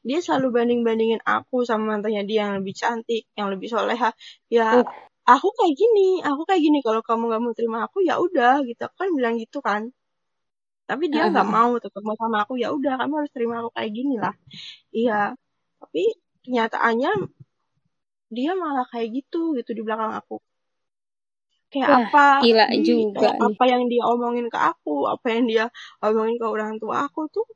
dia selalu banding bandingin aku sama mantannya dia yang lebih cantik yang lebih soleha ya
Uh.
aku kayak gini aku kayak gini kalau kamu nggak mau terima aku ya udah gitu aku kan bilang gitu kan tapi dia nggak
Uh-huh.
mau tetap mau sama aku ya udah kamu harus terima aku kayak gini lah iya tapi kenyataannya dia malah kayak gitu gitu di belakang aku kayak
Wah,
apa
gila
di-
juga
kayak
nih.
apa yang dia omongin ke aku apa yang dia omongin ke orang tua aku tuh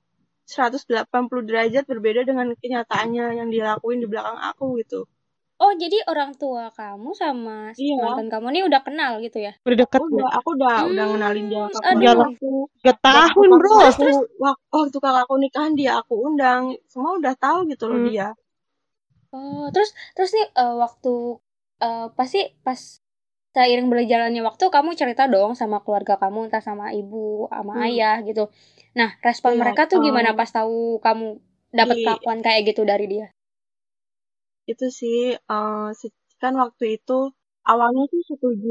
180 derajat berbeda dengan kenyataannya yang dia lakuin di belakang aku gitu
Oh, jadi orang tua kamu sama si
Iya.
mantan kamu nih udah kenal gitu ya?
Udah deket
udah aku udah udah
Hmm,
ngenalin dia ke keluargaku
Tiga tahun,
waktu
bro.
kakak aku wak- waktu kakakku nikahan dia aku undang semua udah tahu gitu loh
Hmm.
dia
Oh, terus terus nih eh, waktu eh, pasti pas seiring berjalannya waktu kamu cerita dong sama keluarga kamu entah sama ibu, sama
Hmm.
ayah gitu. Nah, respon
Iya,
mereka tuh gimana
em,
pas tahu kamu dapat kelakuan kayak gitu dari dia?
itu sih se- kan waktu itu awalnya sih setuju.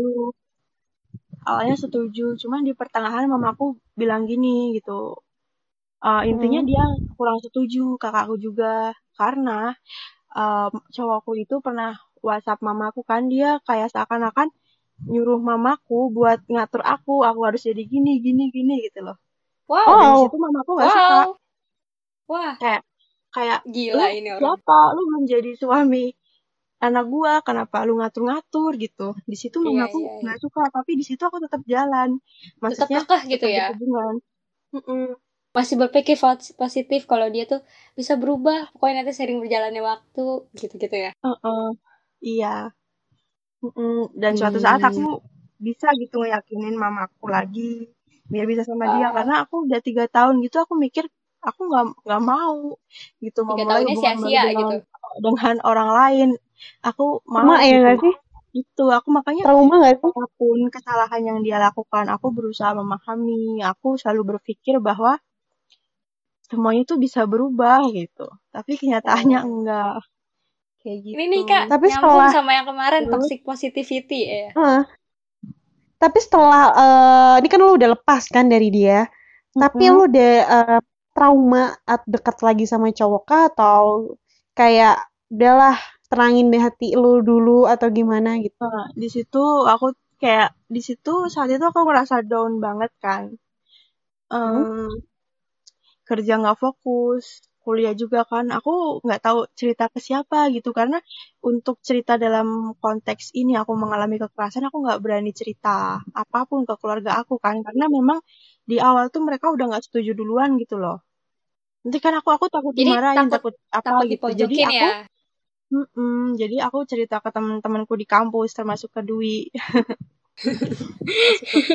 Awalnya setuju cuman di pertengahan mamaku bilang gini gitu. Eh, intinya
Hmm.
dia kurang setuju kakakku juga karena em, cowokku itu pernah WhatsApp mamaku kan dia kayak seakan-akan nyuruh mamaku buat ngatur aku aku harus jadi gini gini gini gitu loh
Wow.
Oh.
situ mamaku suka
Wow. Wah,
kayak kayak
gila
lu
ini orang.
siapa lu belum jadi suami anak gua kenapa lu ngatur-ngatur gitu di situ
Iya,
mamaku
iya, iya.
nggak suka tapi di situ aku tetap jalan
Tetap
maksudnya
kekeh gitu
tetap
ya.
berhubungan Mm-mm.
Masih berpikir pos- positif kalau dia tuh bisa berubah. Pokoknya nanti sering berjalannya waktu gitu-gitu ya.
Heeh. iya Mm-mm. dan suatu saat aku bisa gitu ngeyakinin mamaku lagi biar bisa sama dia karena aku udah tiga tahun gitu aku mikir aku nggak nggak mau gitu
Tiga
memulai
tahunnya sia-sia
dengan
gitu.
dengan orang lain aku mau
ya
gitu
nggak sih?
itu aku makanya
Trauma nggak sih?
apa pun kesalahan yang dia lakukan, aku berusaha memahami. Aku selalu berpikir bahwa semuanya itu bisa berubah gitu. Tapi kenyataannya
Oh.
enggak. Kayak gitu.
Ini nih Kak,
Tapi
nyambung
setelah-
sama yang kemarin toxic positivity ya.
Heeh. Tapi setelah eh, ini kan lu udah lepas kan dari dia, tapi
Mm-mm.
lu udah eh, trauma at dekat lagi sama cowok kah atau kayak udahlah tenangin di hati lu dulu atau gimana gitu?
Nah, di situ aku kayak di situ saat itu aku merasa down banget kan.
Hmm?
Em, kerja nggak fokus, kuliah juga kan. Aku nggak tahu cerita ke siapa gitu karena untuk cerita dalam konteks ini aku mengalami kekerasan aku nggak berani cerita apa pun ke keluarga aku kan karena memang di awal tuh mereka udah nggak setuju duluan gitu loh. Nanti kan aku aku takut
Jadi
dimarahin,
takut-
takut apa
Takut
gitu. Jadi aku
ya.
Mm-mm, jadi aku cerita ke teman-temanku di kampus termasuk ke Dwi.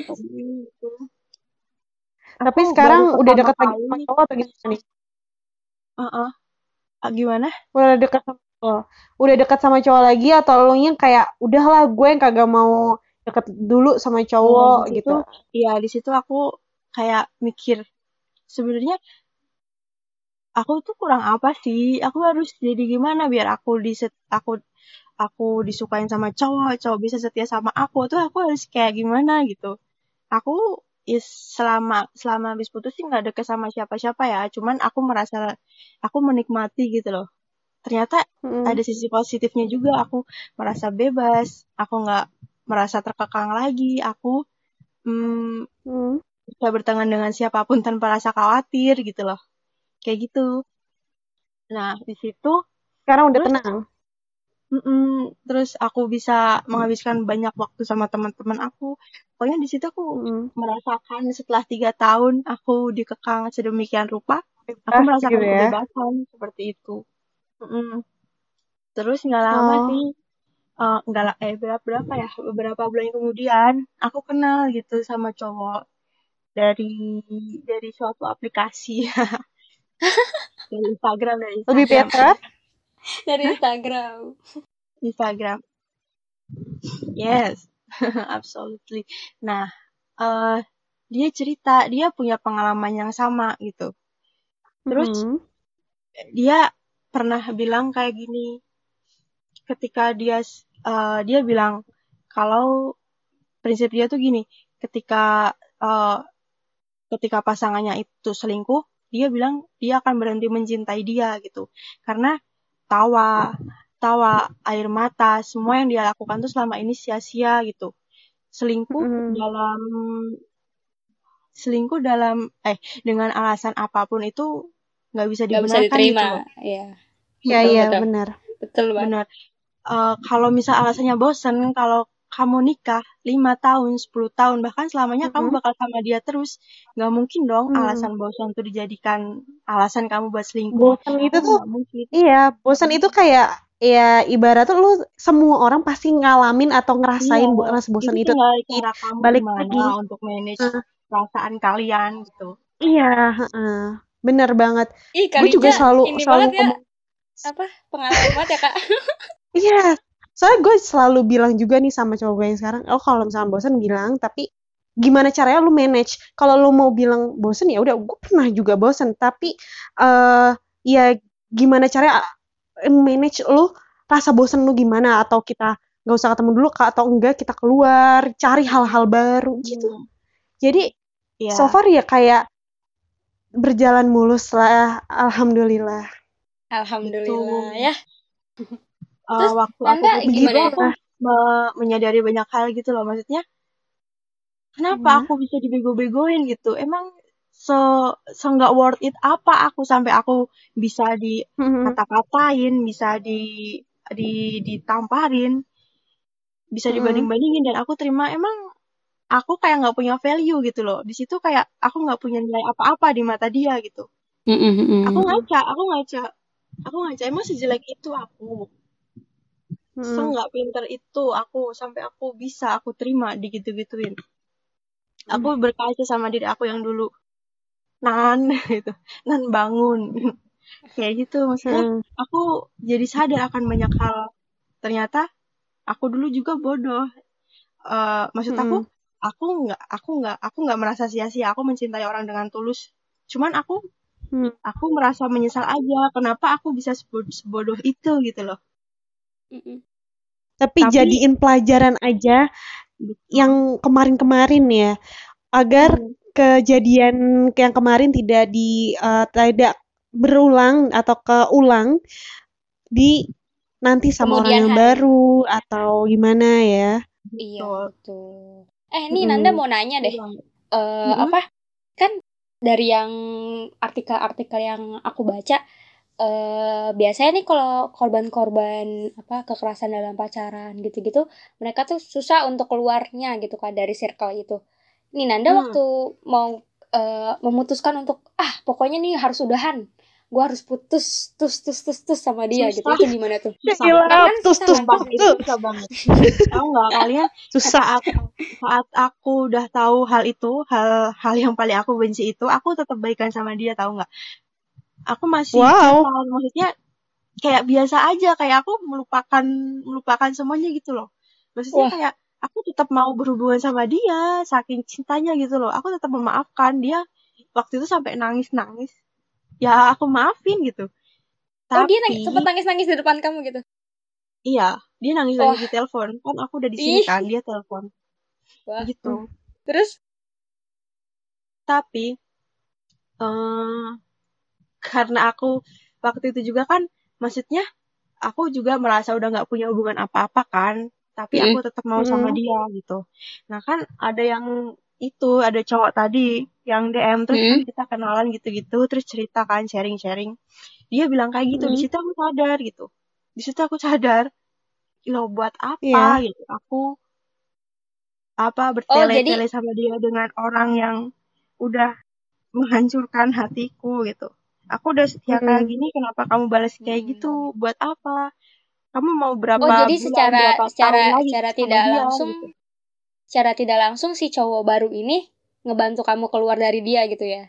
Gitu.
Tapi
Aku
sekarang udah dekat lagi sama cowok atau gimana nih?
Heeh. Ah, gimana?
Udah dekat sama cowok. Udah dekat sama cowok lagi atau lu nya kayak udahlah gue yang kagak mau deket dulu sama cowok
di
gitu.
Iya, di situ aku kayak mikir sebenarnya aku tuh kurang apa sih? Aku harus jadi gimana biar aku di aku aku disukain sama cowok cowok bisa setia sama aku tuh aku harus kayak gimana gitu aku is selama selama habis putus sih nggak deket sama siapa-siapa ya cuman aku merasa aku menikmati gitu loh ternyata
Mm-mm.
ada sisi positifnya juga aku merasa bebas aku nggak merasa terkekang lagi aku mm,
Mm.
bisa berteman dengan siapa pun tanpa rasa khawatir gitu loh kayak gitu nah di situ
Sekarang udah
Terus?
tenang.
Mm-mm, terus aku bisa menghabiskan banyak waktu sama teman-teman aku pokoknya di situ aku
Mm.
merasakan setelah tiga tahun aku dikekang sedemikian rupa aku
Bebas
merasakan
gitu ya.
kebebasan seperti itu Mm-mm. terus nggak lama
Oh.
sih eh, nggak la- eh berapa berapa ya beberapa bulan kemudian aku kenal gitu sama cowok dari dari suatu aplikasi dari Instagram dari
Lebih
Instagram
better.
dari Instagram.
Instagram. Yes. Absolutely. Nah eh dia cerita dia punya pengalaman yang sama gitu. Terus
Mm.
dia pernah bilang kayak gini. Ketika dia eh, dia bilang kalau prinsip dia tuh gini. Ketika eh, ketika pasangannya itu selingkuh dia bilang dia akan berhenti mencintai dia gitu. Karena tawa tawa air mata semua yang dia lakukan tuh selama ini sia-sia gitu selingkuh
Mm.
dalam selingkuh dalam eh dengan alasan apa pun itu nggak bisa
Gak bisa
dibenarkan gitu
diterima.
loh
Iya.
Iya iya benar.
Betul banget.
benar Eh, kalau misal alasannya bosen kalau kamu nikah 5 tahun 10 tahun bahkan selamanya kamu
Mm.
bakal sama dia terus nggak mungkin dong
Mm.
alasan bosan itu dijadikan alasan kamu buat selingkuh
Bosan itu tuh
nggak mungkin
iya, bosan itu kayak ya ibarat tuh lu semua orang pasti ngalamin atau
iya
ngerasain bu- rasa bosan
itu
itu.
cara kamu
balik lagi.
untuk manage
Nah,
perasaan kalian gitu
iya, heeh. Bener banget.
Ih,
Gue juga selalu
ini
selalu
banget ya.
ngomong
Apa? Pengalaman banget ya, Kak.
Iya, soalnya gue selalu bilang juga nih sama cowok gue yang sekarang, oh kalau misalnya bosan bilang, tapi gimana caranya lu manage? Kalau lu mau bilang bosan ya udah, gue pernah juga bosan, tapi eh ya gimana caranya eh, manage lu rasa bosan lu gimana? Atau kita nggak usah ketemu dulu, Kak, atau enggak kita keluar cari hal-hal baru gitu.
Hmm,
Jadi
iya
so far ya kayak berjalan mulus lah, alhamdulillah.
gitu
Alhamdulillah ya.
Eh,
Terus
waktu aku
Nanda
putus
gimana
itu
ya?
aku me- menyadari banyak hal gitu loh maksudnya kenapa
Hmm.
aku bisa dibego-begoin gitu emang se nggak worth it apa aku sampai aku bisa
Hmm.
dikata-katain bisa di di ditamparin bisa
Hmm.
dibanding-bandingin dan aku terima emang aku kayak nggak punya value gitu loh di situ kayak aku nggak punya nilai apa-apa di mata dia gitu aku ngaca aku ngaca aku ngaca emang sejelek itu aku
Hmm.
Seenggak pinter itu aku sampai aku bisa aku terima digitu-gituin. Aku berkaca sama diri aku yang dulu nan gitu, nan bangun. Kayak gitu maksudnya
Hmm.
aku jadi sadar akan banyak hal. Ternyata aku dulu juga bodoh. Eh maksud aku
Hmm.
aku nggak aku nggak aku nggak merasa sia-sia aku mencintai orang dengan tulus. Cuman aku
Hmm.
aku merasa menyesal aja kenapa aku bisa sebo- sebodoh itu gitu loh.
Mm-mm.
Tapi
Tapi
jadiin pelajaran aja yang kemarin-kemarin ya, agar
Hmm.
kejadian yang kemarin tidak di eh, tidak berulang atau keulang di nanti sama orang
Kemudian
yang
hari.
baru atau gimana ya.
Iya,
Betul.
Eh, nih Nanda
Mm-mm.
mau nanya deh. Eh,
Mm-mm.
apa? Kan dari yang artikel-artikel yang aku baca eh biasanya nih kalau korban-korban apa kekerasan dalam pacaran gitu-gitu, mereka tuh susah untuk keluarnya gitu kan dari circle itu. Nih Nanda
Hmm.
waktu mau eh, memutuskan untuk ah pokoknya nih harus udahan, gua harus putus, tus tus tus tus sama dia gitu.
Susah.
Itu gimana tuh?
Susah.
Gila,
Kan
tus tus tus
Sumpah itu susah banget. Tahu nggak kalian
Susah.
saat saat aku udah tahu hal itu, hal hal yang paling aku benci itu, aku tetap baikan sama dia tahu nggak? Aku masih
Wow.
kesal, maksudnya kayak biasa aja, kayak aku melupakan melupakan semuanya gitu loh. Maksudnya
Wah,
kayak aku tetap mau berhubungan sama dia, saking cintanya gitu loh. Aku tetap memaafkan dia. Waktu itu sampai nangis-nangis. Ya aku maafin gitu.
oh dia nangis,
Tapi
sempet nangis-nangis di depan kamu gitu.
Iya, dia nangis nangis di telepon kan aku udah di sini kan dia telepon
Wah.
gitu
Terus
tapi eh karena aku waktu itu juga kan maksudnya aku juga merasa udah nggak punya hubungan apa-apa kan tapi
Mm.
aku tetap mau sama
Mm.
dia gitu nah kan ada yang itu ada cowok tadi yang DM terus
Mm.
kita kenalan gitu-gitu terus cerita kan sharing-sharing dia bilang kayak gitu di
Mm.
situ aku sadar gitu di situ aku sadar lo buat apa
Iya.
gitu aku apa
Oh,
bertele-tele sama dia dengan orang yang udah menghancurkan hatiku gitu. Aku udah setia kayak
Mm.
gini, kenapa kamu balas kayak
Hmm.
gitu? Buat apa? Kamu mau berapa
Oh, jadi
bulan,
secara
berapa
secara secara tidak
dia
langsung
gitu.
secara tidak langsung si cowok baru ini ngebantu kamu keluar dari dia gitu ya.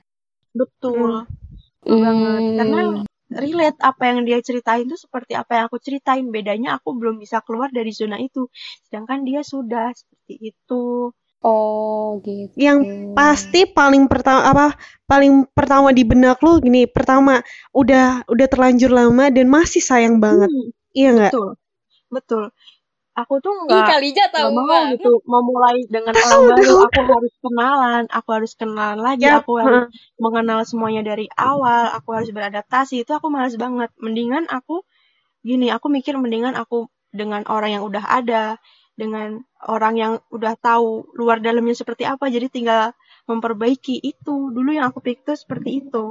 Betul, betul banget. Karena
Hmm.
relate apa yang dia ceritain tuh seperti apa yang aku ceritain. Bedanya aku belum bisa keluar dari zona itu, sedangkan dia sudah seperti itu.
Oh, gitu.
Yang pasti paling pertama apa paling pertama di benak lu gini, pertama udah udah terlanjur lama dan masih sayang banget.
Hmm,
Iya nggak?
betul, betul. Aku tuh nggak
Kalija
nggak
tahu
mau
banget.
gitu memulai dengan
Tahu,
orang baru aku harus kenalan aku harus kenalan lagi
Yap,
aku harus mengenal semuanya dari awal aku harus beradaptasi itu aku malas banget mendingan aku gini aku mikir mendingan aku dengan orang yang udah ada dengan orang yang udah tahu luar dalamnya seperti apa jadi tinggal memperbaiki itu dulu yang aku pikir tuh seperti itu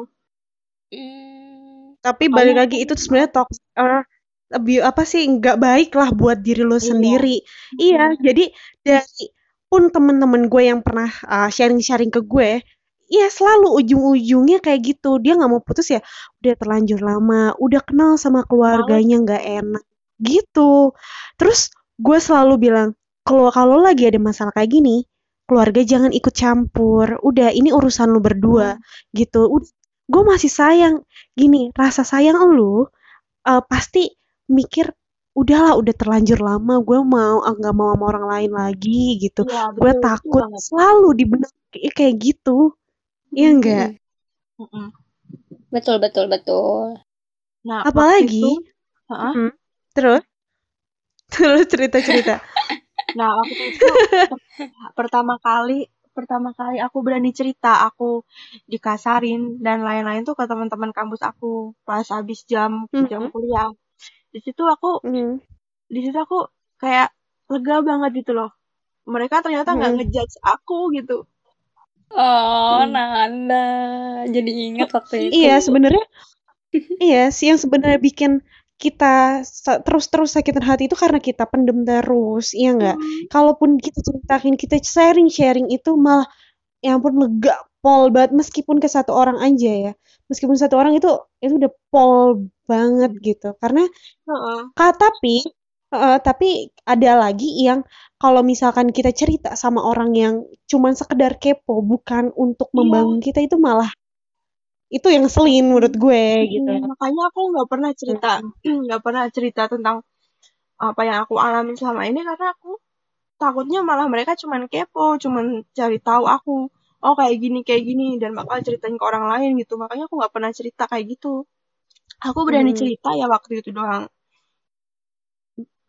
Hmm.
Tapi balik
aku
lagi itu sebenarnya toxic or abu- apa sih nggak baik lah buat diri lo
iya
sendiri. Iya, jadi dari pun temen-temen gue yang pernah uh, sharing-sharing ke gue, iya selalu ujung-ujungnya kayak gitu. Dia nggak mau putus ya, udah terlanjur lama, udah kenal sama keluarganya nggak enak, gitu. Terus gue selalu bilang, kalau kalau lagi ada masalah kayak gini, keluarga jangan ikut campur. Udah, ini urusan lu berdua, gitu. Udah, gue masih sayang. Gini, rasa sayang lu uh, pasti mikir udahlah udah terlanjur lama gue mau ah, nggak mau sama orang lain lagi gitu
iya
gue
betul
takut
banget
selalu di benak kayak gitu iya
Mm-mm,
enggak
Mm-mm.
mm-mm.
Betul, betul, betul.
nah waktu itu
apalagi
heeh,
mm, terus terus cerita cerita
nah waktu itu per- pertama kali pertama kali aku berani cerita aku dikasarin dan lain-lain tuh ke teman-teman kampus aku pas habis jam jam
Mhm,
kuliah. Di situ aku
mhm,
di situ aku kayak lega banget gitu loh. Mereka ternyata nggak
mhm,
ngejudge aku gitu.
Oh,
mhm.
Nanda. Jadi ingat waktu itu.
iya sebenarnya iya sih yang sebenarnya bikin kita terus-terus sakitin hati itu karena kita pendem terus iya enggak
Hmm,
kalaupun kita ceritain kita sharing sharing itu malah ya ampun lega pol banget. Meskipun ke satu orang aja ya. Meskipun satu orang itu itu udah pol banget gitu. Karena
heeh.
ka- tapi eh, tapi ada lagi yang kalau misalkan kita cerita sama orang yang cuman sekedar kepo bukan untuk
iya.
membangun kita itu malah itu yang ngeselin menurut gue gitu.
Mm, makanya aku nggak pernah cerita nggak pernah cerita tentang apa yang aku alamin selama ini karena aku takutnya malah mereka cuman kepo cuman cari tahu aku oh kayak gini kayak gini dan bakal ceritain ke orang lain gitu. Makanya aku nggak pernah cerita kayak gitu. Aku berani
Mm-mm.
cerita ya waktu itu doang.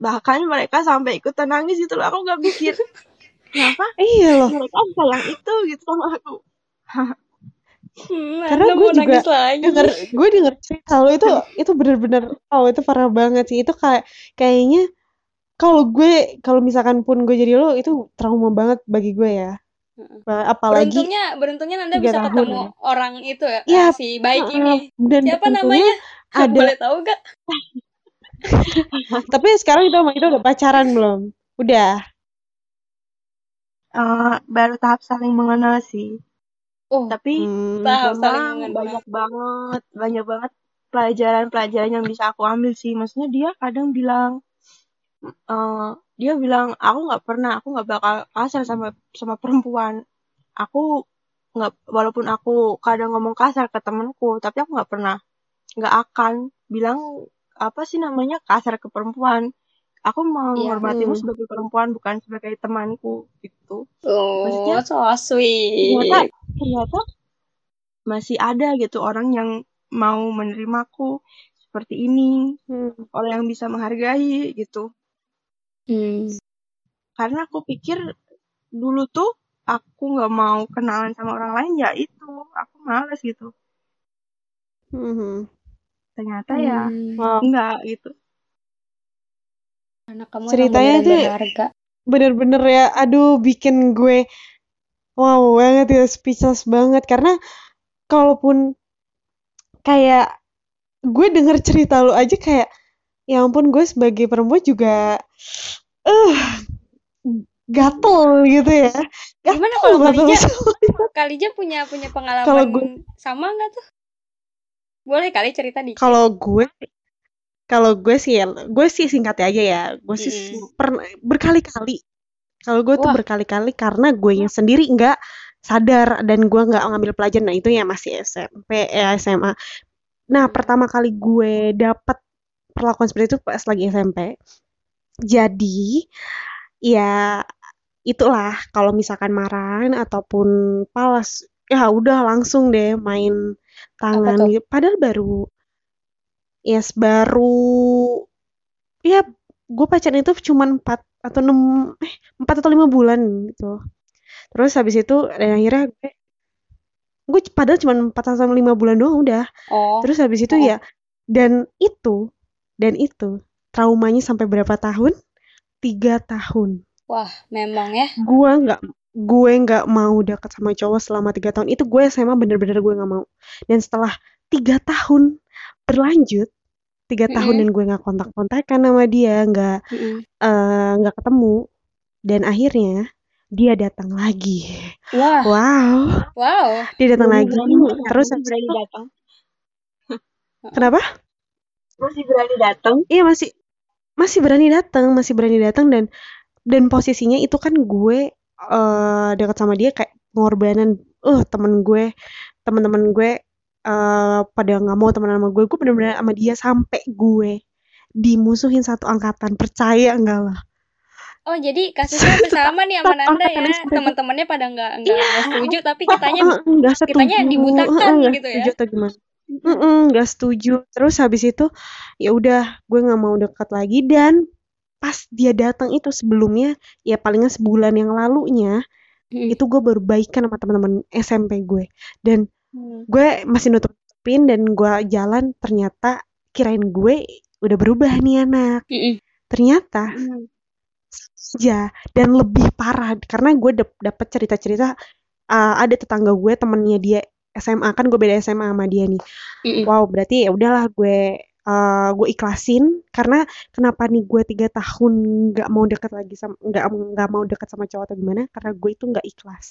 Bahkan mereka sampai ikutan nangis gitu loh aku nggak pikir kenapa
iya loh.
mereka sayang itu? gitu sama aku
Hmm,
karena gue juga denger gue denger cerita lo itu itu bener-bener oh itu parah banget sih itu kayak kayaknya kalau gue kalau misalkan pun gue jadi lo itu trauma banget bagi gue ya
Heeh.
Ba- apalagi
Beruntungnya, beruntungnya Nanda
tiga
bisa
tahun
ketemu
ya
orang itu ya,
ya
si baik ini.
dan
Siapa namanya?
ada
Boleh tahu gak?
tapi sekarang itu kita udah pacaran belum udah
Eh, baru tahap saling mengenal sih
Oh,
tapi
hmm.
memang banyak banget banyak banget pelajaran-pelajaran yang bisa aku ambil sih maksudnya dia kadang bilang eh dia bilang aku nggak pernah aku nggak bakal kasar sama sama perempuan aku nggak walaupun aku kadang ngomong kasar ke temenku tapi aku nggak pernah nggak akan bilang apa sih namanya kasar ke perempuan aku
Iya.
menghormatimu
Hmm.
sebagai perempuan bukan sebagai temanku gitu
Oh,
maksudnya
so sweet.
ternyata masih ada gitu orang yang mau menerimaku seperti ini
Hmm.
orang yang bisa menghargai gitu
Hmm.
karena aku pikir dulu tuh aku nggak mau kenalan sama orang lain ya itu aku males gitu
Mhm.
ternyata ya
Hmm.
Wow.
enggak gitu
Anak kamu
Ceritanya tuh
berharga.
bener-bener ya, aduh bikin gue wow banget ya, speechless banget. Karena kalaupun kayak gue denger cerita lu aja kayak, ya ampun gue sebagai perempuan juga eh gatel gitu ya.
Gimana kalau Kalija? Kalija punya punya
Kalau
pengalaman
gue-
sama nggak tuh? Boleh kali cerita dikit.
Kalau gue kalau gue sih ya, gue sih singkatnya aja ya. Gue sih
Mm-mm.
pernah berkali-kali. Kalau gue tuh berkali-kali karena gue yang sendiri nggak sadar dan gue nggak ngambil pelajaran. Nah itu ya masih SMP, eh, SMA. Nah pertama kali gue dapet perlakuan seperti itu pas lagi SMP. Jadi ya itulah kalau misalkan marahin ataupun palas ya udah langsung deh main tangan gitu. Padahal baru yes baru ya gue pacaran itu cuma 4 atau 6 eh 4 atau 5 bulan gitu. Terus habis itu dan akhirnya gue gue padahal cuma 4 atau 5 bulan doang udah.
Oh.
Terus habis itu
Oh.
ya dan itu dan itu traumanya sampai berapa tahun? Tiga tahun.
Wah, memang ya.
Gue nggak gue nggak mau deket sama cowok selama tiga tahun itu gue SMA bener-bener gue nggak mau dan setelah tiga tahun berlanjut tiga tahun dan gue nggak kontak-kontakan sama dia nggak
Mm-mm.
eh, nggak ketemu. Dan akhirnya dia datang lagi.
Wah,
wow.
Wow.
dia datang lagi.
Berani-
terus
masih
habis
berani
itu
datang.
Kenapa?
Masih berani datang?
Iya masih masih berani datang, masih berani datang dan dan posisinya itu kan gue eh dekat sama dia kayak pengorbanan. Eh temen gue, teman-teman gue eh pada nggak mau temenan sama gue. Gue bener-bener sama dia sampai gue dimusuhin satu angkatan. Percaya enggak lah?
Oh, jadi kasusnya hampir sama nih sama Nanda ya. Teman-temannya pada nggak nggak nggak setuju, tapi kitanya
nggak setuju.
kitanya dibutakan
nggak
gitu ya.
setuju atau gimana? Nggak setuju. Terus habis itu ya udah gue nggak mau dekat lagi dan pas dia datang itu sebelumnya ya palingan sebulan yang lalunya
Mm.
itu gue baru baikan sama teman-teman SMP gue dan
Hmm.
gue masih nutup nutupin dan gue jalan ternyata kirain gue udah berubah nih anak
Mm-mm.
ternyata
Hmm.
ya dan lebih parah karena gue dap- dapet cerita-cerita uh, ada tetangga gue temennya dia SMA kan gue beda SMA sama dia nih
Mm-mm.
wow berarti ya udahlah gue uh, gue ikhlasin karena kenapa nih gue tiga tahun nggak mau deket lagi sama nggak nggak mau deket sama cowok atau gimana karena gue itu nggak ikhlas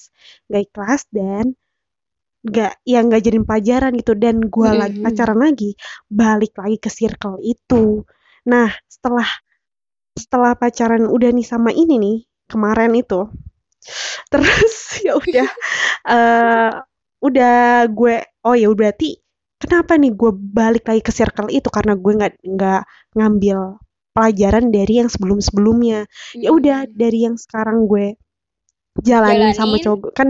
nggak ikhlas dan nggak ya nggak jadiin pelajaran gitu dan gue
Mm-mm.
lagi pacaran lagi balik lagi ke circle itu nah setelah setelah pacaran udah nih sama ini nih kemarin itu terus ya udah eh udah gue oh ya berarti kenapa nih gue balik lagi ke circle itu karena gue nggak nggak ngambil pelajaran dari yang sebelum sebelumnya ya udah
Mm-mm.
dari yang sekarang gue jalanin sama
Jalanin.
cowok gue- kan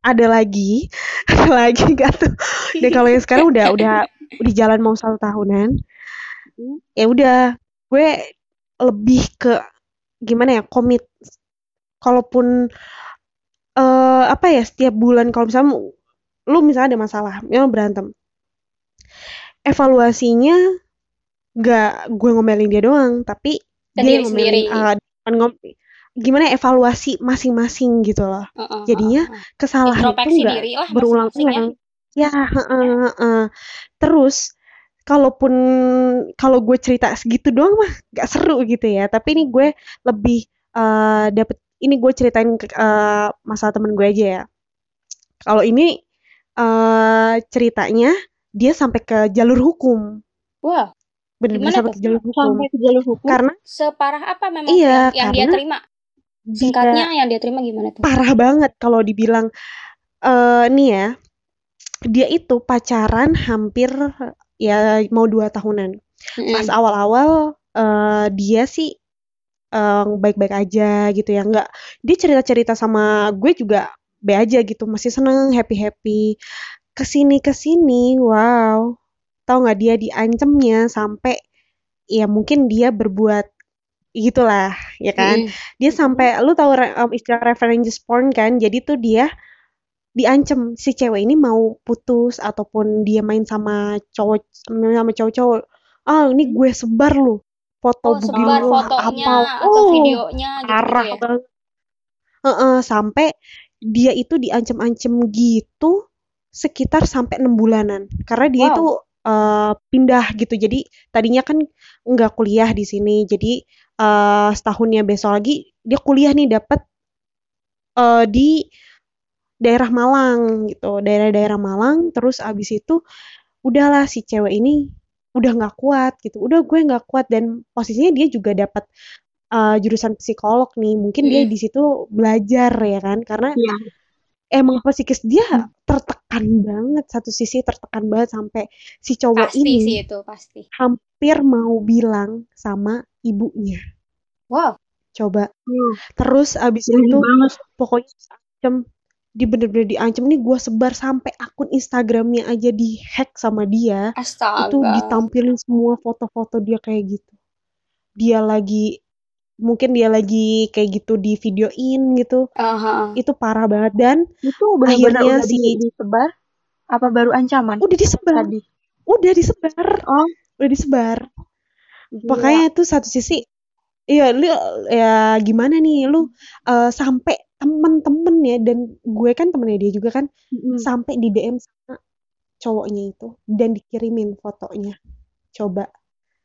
ada lagi ada lagi gak tuh dan kalau yang sekarang udah udah udah jalan mau satu tahunan
Hmm.
ya udah gue lebih ke gimana ya komit kalaupun eh apa ya setiap bulan kalau misalnya lu misalnya ada masalah memang berantem evaluasinya nggak gue ngomelin dia doang tapi
Ke
dia ngomelin
sendiri.
bukan ngom- gimana ya, evaluasi masing-masing gitu loh.
Heeh,
jadinya
heeh, heeh.
kesalahan itu
Introspeksi
nggak
diri lah masing-masing ya.
berulang-ulang ya heeh, heeh. terus kalaupun kalau gue cerita segitu doang mah gak seru gitu ya. Tapi ini gue lebih eh dapet ini gue ceritain ke eh, masalah temen gue aja ya. Kalau ini eh ceritanya dia sampai ke jalur hukum.
Wah,
bener-bener
Gimana
sampai ke jalur hukum.
Sampai ke jalur hukum?
Karena
separah apa memang
Iya,
yang, yang dia
karena dia
Singkatnya yang dia terima gimana tuh?
parah banget kalau dibilang eh nih ya dia itu pacaran hampir ya mau dua tahunan pas
Mm-mm.
awal-awal eh dia sih eh, baik-baik aja gitu ya nggak dia cerita-cerita sama gue juga be aja gitu masih seneng happy-happy ke sini ke sini wow tahu nggak dia diancemnya sampai ya mungkin dia berbuat gitulah ya kan?
Mm-mm.
Dia sampai lu tahu um, istilah revenge porn kan? Jadi tuh dia diancem si cewek ini mau putus ataupun dia main sama cowok sama cowok-cowok. Ah, ini gue sebar lu foto
Oh, sebar
lu
fotonya
apa?
atau
Oh,
videonya gitu
parah
ya.
banget. Heeh, sampai dia itu diancem-ancem gitu sekitar sampai enam bulanan karena dia
Wow.
itu eh, pindah gitu jadi tadinya kan nggak kuliah di sini jadi eh, setahunnya besok lagi dia kuliah nih dapat eh, di daerah Malang gitu daerah-daerah Malang. Terus abis itu udahlah si cewek ini udah nggak kuat gitu. Udah gue nggak kuat dan posisinya dia juga dapat eh, jurusan psikolog nih. Mungkin dia di situ belajar ya kan karena
Iya.
emang psikis dia tertekan banget satu sisi tertekan banget sampai si cowok
Pasti sih
ini
itu, pasti.
Hampir mau bilang sama ibunya.
Wow.
coba.
Hmm,
terus abis itu
banget.
pokoknya diancem di bener-bener diancem nih gue sebar sampai akun Instagramnya aja dihack sama dia. Itu
Astaga.
ditampilin semua foto-foto dia kayak gitu. Dia lagi mungkin dia lagi kayak gitu di videoin gitu.
Aha.
itu parah banget. Dan
Itu benar-benar
akhirnya
udah di,
si
disebar? Apa baru ancaman?
Udah disebar.
Tadi?
udah disebar.
Oh,
udah disebar
gila.
makanya itu satu sisi iya lu ya gimana nih lu eh, sampai temen-temen ya dan gue kan temennya dia juga kan
Mm-mm.
sampai di DM sama cowoknya itu dan dikirimin fotonya coba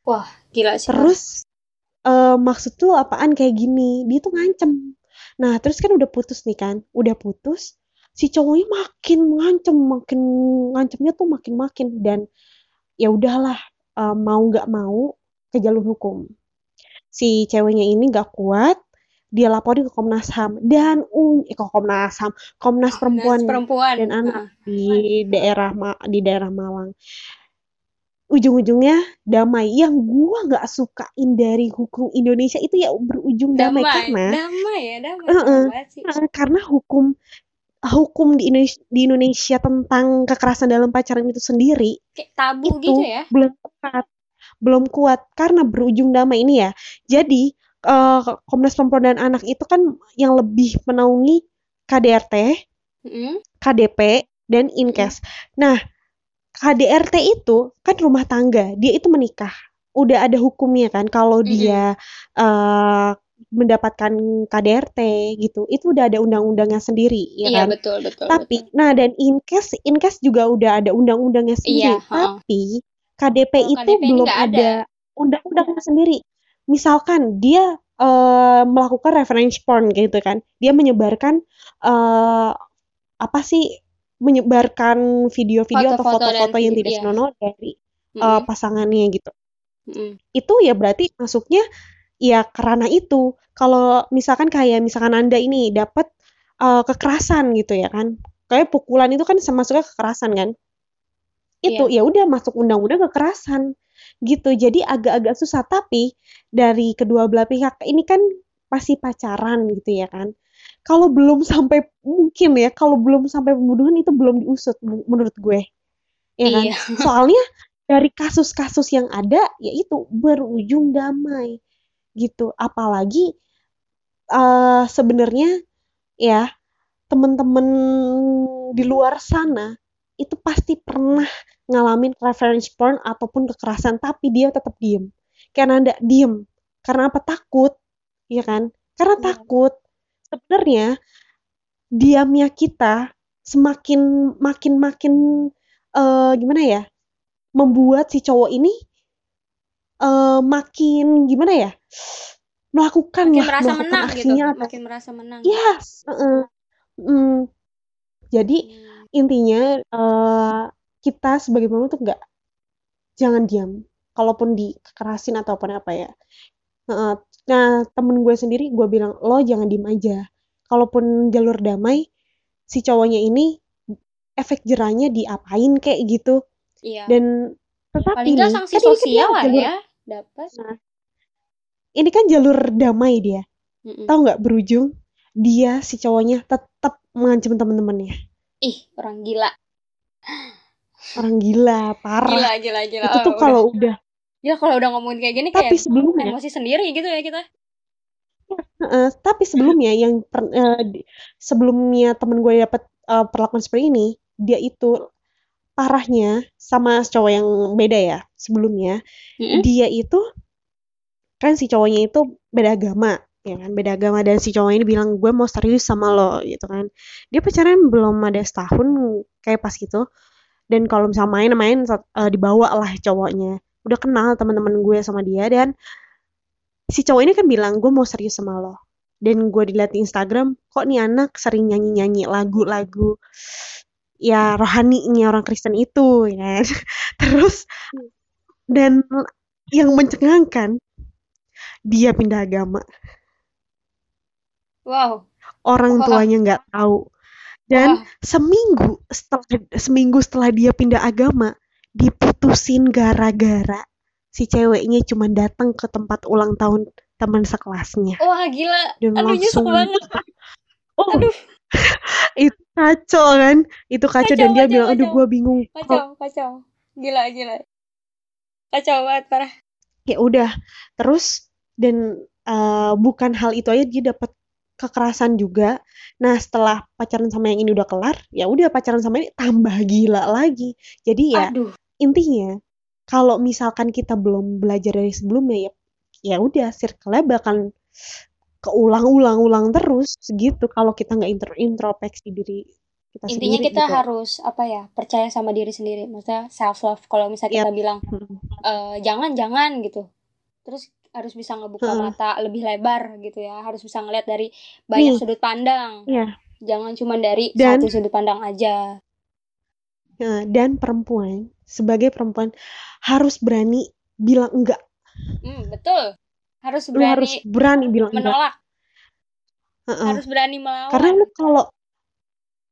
Wah, gila sih.
terus eh, maksud tuh apaan kayak gini dia tuh ngancem nah terus kan udah putus nih kan udah putus si cowoknya makin ngancem makin ngancemnya tuh makin makin dan ya udahlah eh, mau nggak mau ke jalur hukum si ceweknya ini nggak kuat dia laporin ke Komnas HAM dan uh, eh, ke Komnas HAM Komnas
Komnas
Perempuan
perempuan.
dan anak
Heeh.
di daerah di daerah Malang ujung-ujungnya damai yang gua nggak sukain dari hukum Indonesia itu ya berujung damai,
Damai,
karena
damai ya, damai. Damai banget sih.
karena hukum hukum di Indonesia, di Indonesia tentang kekerasan dalam pacaran itu sendiri
Kayak tabu
itu
gitu ya.
belum kuat belum kuat karena berujung damai ini ya jadi eh, Komnas Perempuan dan Anak itu kan yang lebih menaungi KDRT
Mm-mm.
KDP dan Inkes. Nah, KDRT itu kan rumah tangga, dia itu menikah. Udah ada hukumnya kan kalau
Mm-mm.
dia eh, mendapatkan KDRT gitu. Itu udah ada undang-undangnya sendiri, ya
Iya,
kan?
betul, betul,
Tapi
betul.
nah dan Inkes, Inkes juga udah ada undang-undangnya sendiri.
Iya.
Tapi KDP
Kalau
itu
KDP
belum
ada.
ada undang-undangnya sendiri. Misalkan dia eh, melakukan revenge porn gitu kan, dia menyebarkan eh, apa sih menyebarkan video-video atau
Foto-foto
yang tidak
iya.
senonoh dari eh,
Mm-mm.
pasangannya gitu. Itu ya berarti masuknya ya karena itu. Kalau misalkan kayak misalkan Anda ini dapat eh, kekerasan gitu ya kan. Kayak pukulan itu kan masuknya kekerasan kan. Itu ya udah masuk undang-undang kekerasan gitu. Jadi agak-agak susah tapi dari kedua belah pihak ini kan pasti pacaran gitu ya kan. Kalau belum sampai mungkin ya, kalau belum sampai pembunuhan itu belum diusut menurut gue. Ya kan?
Iya.
Soalnya dari kasus-kasus yang ada yaitu berujung damai gitu. Apalagi eh sebenarnya ya temen-temen di luar sana itu pasti pernah ngalamin revenge porn ataupun kekerasan tapi dia tetap diem. Karena ada diem. Karena apa? Takut ya kan? Karena
Iya.
takut. Sebenarnya diamnya kita semakin makin makin eh, gimana ya membuat si cowok ini eh, makin gimana ya melakukan
Makin
lah
merasa
melakukan
menang gitu.
aksinya atau
Makin merasa menang.
Yes, heeh. Mm. Jadi
Hmm.
intinya eh, kita sebagai perempuan tuh nggak jangan diam. Kalaupun dikerasin atau apa apa ya. Nah temen gue sendiri gue bilang lo jangan diem aja. Kalaupun jalur damai, si cowoknya ini efek jerahnya diapain kayak gitu.
Iya.
Dan tetapi
Paling nggak sanksi
kan kan
sosial lah ya dapat.
ini kan jalur damai dia.
Mm-mm.
Tahu nggak berujung dia si cowoknya tetap mengancam teman-temannya.
Ih, orang gila.
Orang gila, parah.
Gila, gila, gila.
itu
Oh,
tuh
udah.
kalau udah
Gila kalau udah ngomongin kayak gini
tapi
kayak
sebelumnya
emosi sendiri gitu ya kita.
uh, tapi sebelumnya yang per, uh, sebelumnya temen gue dapet uh, perlakuan seperti ini dia itu parahnya sama cowok yang beda ya sebelumnya. Mm-hmm. dia itu kan si cowoknya itu beda agama ya kan? Beda agama dan si cowok ini bilang gue mau serius sama lo gitu kan. Dia pacaran belum ada setahun kayak pas gitu. Dan kalau misalnya main-main uh, dibawa lah cowoknya. Udah kenal teman-teman gue sama dia dan si cowok ini kan bilang gue mau serius sama lo. Dan gue dilihat di Instagram kok nih anak sering nyanyi-nyanyi lagu-lagu ya rohaninya orang Kristen itu ya terus dan yang mencengangkan dia pindah agama
wow
orang wow. tuanya nggak tahu dan wow. seminggu setelah seminggu setelah dia pindah agama diputusin gara-gara si ceweknya cuma datang ke tempat ulang tahun teman sekelasnya.
Wah gila, dan aduh langsung banget.
Oh, aduh. Itu kacau kan? Itu kacau, kacau dan dia kacau, bilang aduh gue bingung
kacau kacau. Gila gila. Kacau banget parah.
Ya udah. Terus dan uh, bukan hal itu aja dia dapat kekerasan juga. Nah setelah pacaran sama yang ini udah kelar ya udah pacaran sama ini tambah gila lagi. Jadi ya aduh. intinya kalau misalkan kita belum belajar dari sebelumnya ya ya udah circle-nya bakal keulang-ulang-ulang terus segitu kalau kita nggak intro introspeksi diri
kita intinya sendiri, kita gitu. harus apa ya percaya sama diri sendiri maksudnya self love kalau misalnya yep. kita bilang e, jangan jangan gitu terus harus bisa ngebuka hmm. mata lebih lebar gitu ya harus bisa ngeliat dari banyak Nih. sudut pandang yeah. jangan cuma dari dan, satu sudut pandang aja
ya, dan perempuan sebagai perempuan harus berani bilang enggak
hmm, betul harus berani
harus berani bilang
menolak. Harus berani melawan.
Karena lu kalau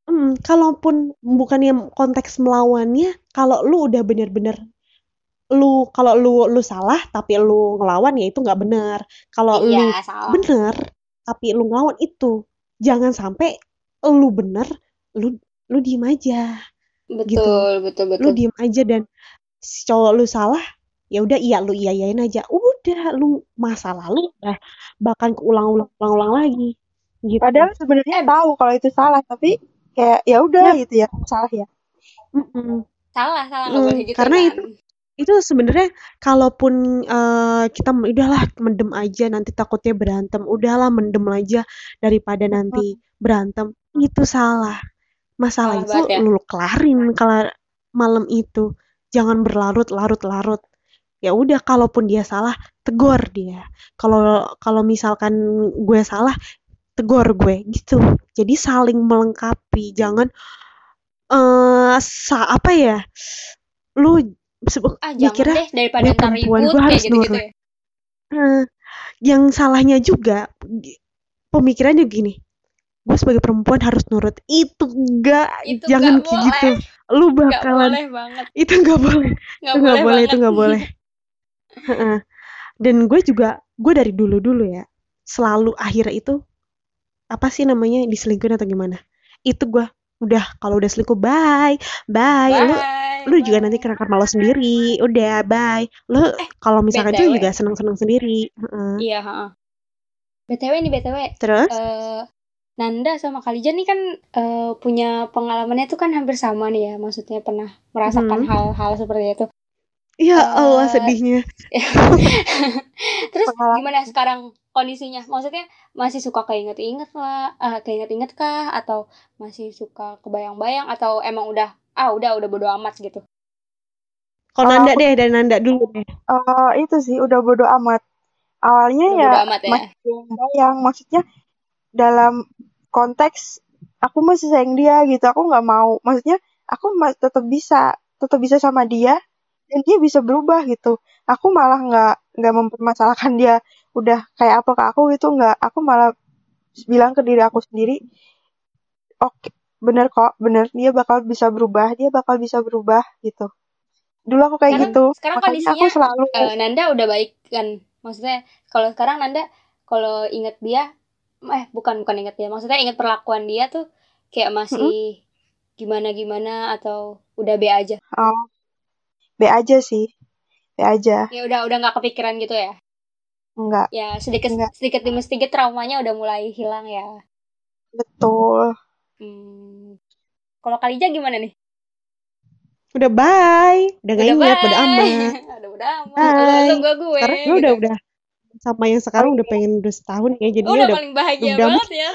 hmm, kalaupun bukannya konteks melawannya kalau lu udah bener-bener lu kalau lu lu salah tapi lu ngelawan ya itu nggak benar kalau iya, lu salah. bener tapi lu ngelawan itu jangan sampai lu bener lu lu diem aja.
Betul gitu. betul betul
lu diem aja dan si cowok lu salah ya udah iya lu iya iyain aja udah lu masa lalu udah bahkan keulang-ulang ulang lagi
gitu. padahal sebenarnya tahu kalau itu salah tapi kayak ya udah ya. gitu ya salah ya
Mm-mm. salah salah mm, boleh gitu
karena kan. itu itu sebenarnya kalaupun uh, kita udahlah mendem aja nanti takutnya berantem udahlah mendem aja daripada nanti hmm. berantem itu salah masalah salah itu ya. lu kelarin kalau malam itu jangan berlarut-larut-larut ya udah kalaupun dia salah tegur dia. Kalau kalau misalkan gue salah tegur gue gitu. Jadi saling melengkapi jangan eh uh, sa apa ya lu
ah, mikirnya deh, daripada dia perempuan gue harus gitu, nurut. ya?
uh, yang salahnya juga pemikirannya gini gue sebagai perempuan harus nurut. Itu enggak itu jangan kayak gitu. lu bakalan itu enggak boleh. Gak itu enggak boleh, boleh itu enggak boleh dan gue juga gue dari dulu dulu ya selalu akhirnya itu apa sih namanya diselingkuhin atau gimana itu gue udah kalau udah selingkuh bye bye, bye lu lu bye. juga nanti kena karma lo sendiri udah bye lu eh, kalau misalkan itu juga seneng seneng sendiri
uh. iya uh. btw nih btw
terus uh,
Nanda sama Kalija nih kan uh, punya pengalamannya tuh kan hampir sama nih ya maksudnya pernah merasakan hmm. hal-hal hmm. seperti itu
Ya Allah sedihnya.
Terus gimana sekarang kondisinya? Maksudnya masih suka keinget-inget lah, uh, keinget-inget kah atau masih suka kebayang-bayang atau emang udah ah udah udah bodo amat gitu?
Kalau uh, Nanda deh dan Nanda dulu deh.
Uh, itu sih udah bodo amat. Awalnya udah ya, amat ya masih bayang maksudnya dalam konteks aku masih sayang dia gitu. Aku nggak mau. Maksudnya aku tetap bisa tetap bisa sama dia dan dia bisa berubah gitu. Aku malah nggak nggak mempermasalahkan dia. Udah kayak apa ke aku gitu nggak. Aku malah bilang ke diri aku sendiri oke okay, bener kok bener. Dia bakal bisa berubah dia bakal bisa berubah gitu. Dulu aku kayak sekarang, gitu.
sekarang kondisinya aku selalu uh, Nanda udah baik kan? Maksudnya kalau sekarang Nanda kalau inget dia eh bukan bukan inget dia. Maksudnya inget perlakuan dia tuh kayak masih mm -hmm. gimana gimana atau udah be aja?
Oh B aja sih B aja
ya udah udah nggak kepikiran gitu ya
enggak
Ya sedikit
Enggak.
sedikit demi sedikit traumanya udah mulai hilang ya.
betul
Hmm. Kalau Kalija gimana nih?
Udah bye. Udah gak ingat, udah
bye.
amat.
udah udah amat.
Bye.
Lu gue gue.
Sekarang gue udah udah sama yang sekarang udah pengen udah setahun ya. Jadi
udah
udah
paling bahagia
udah
banget ya.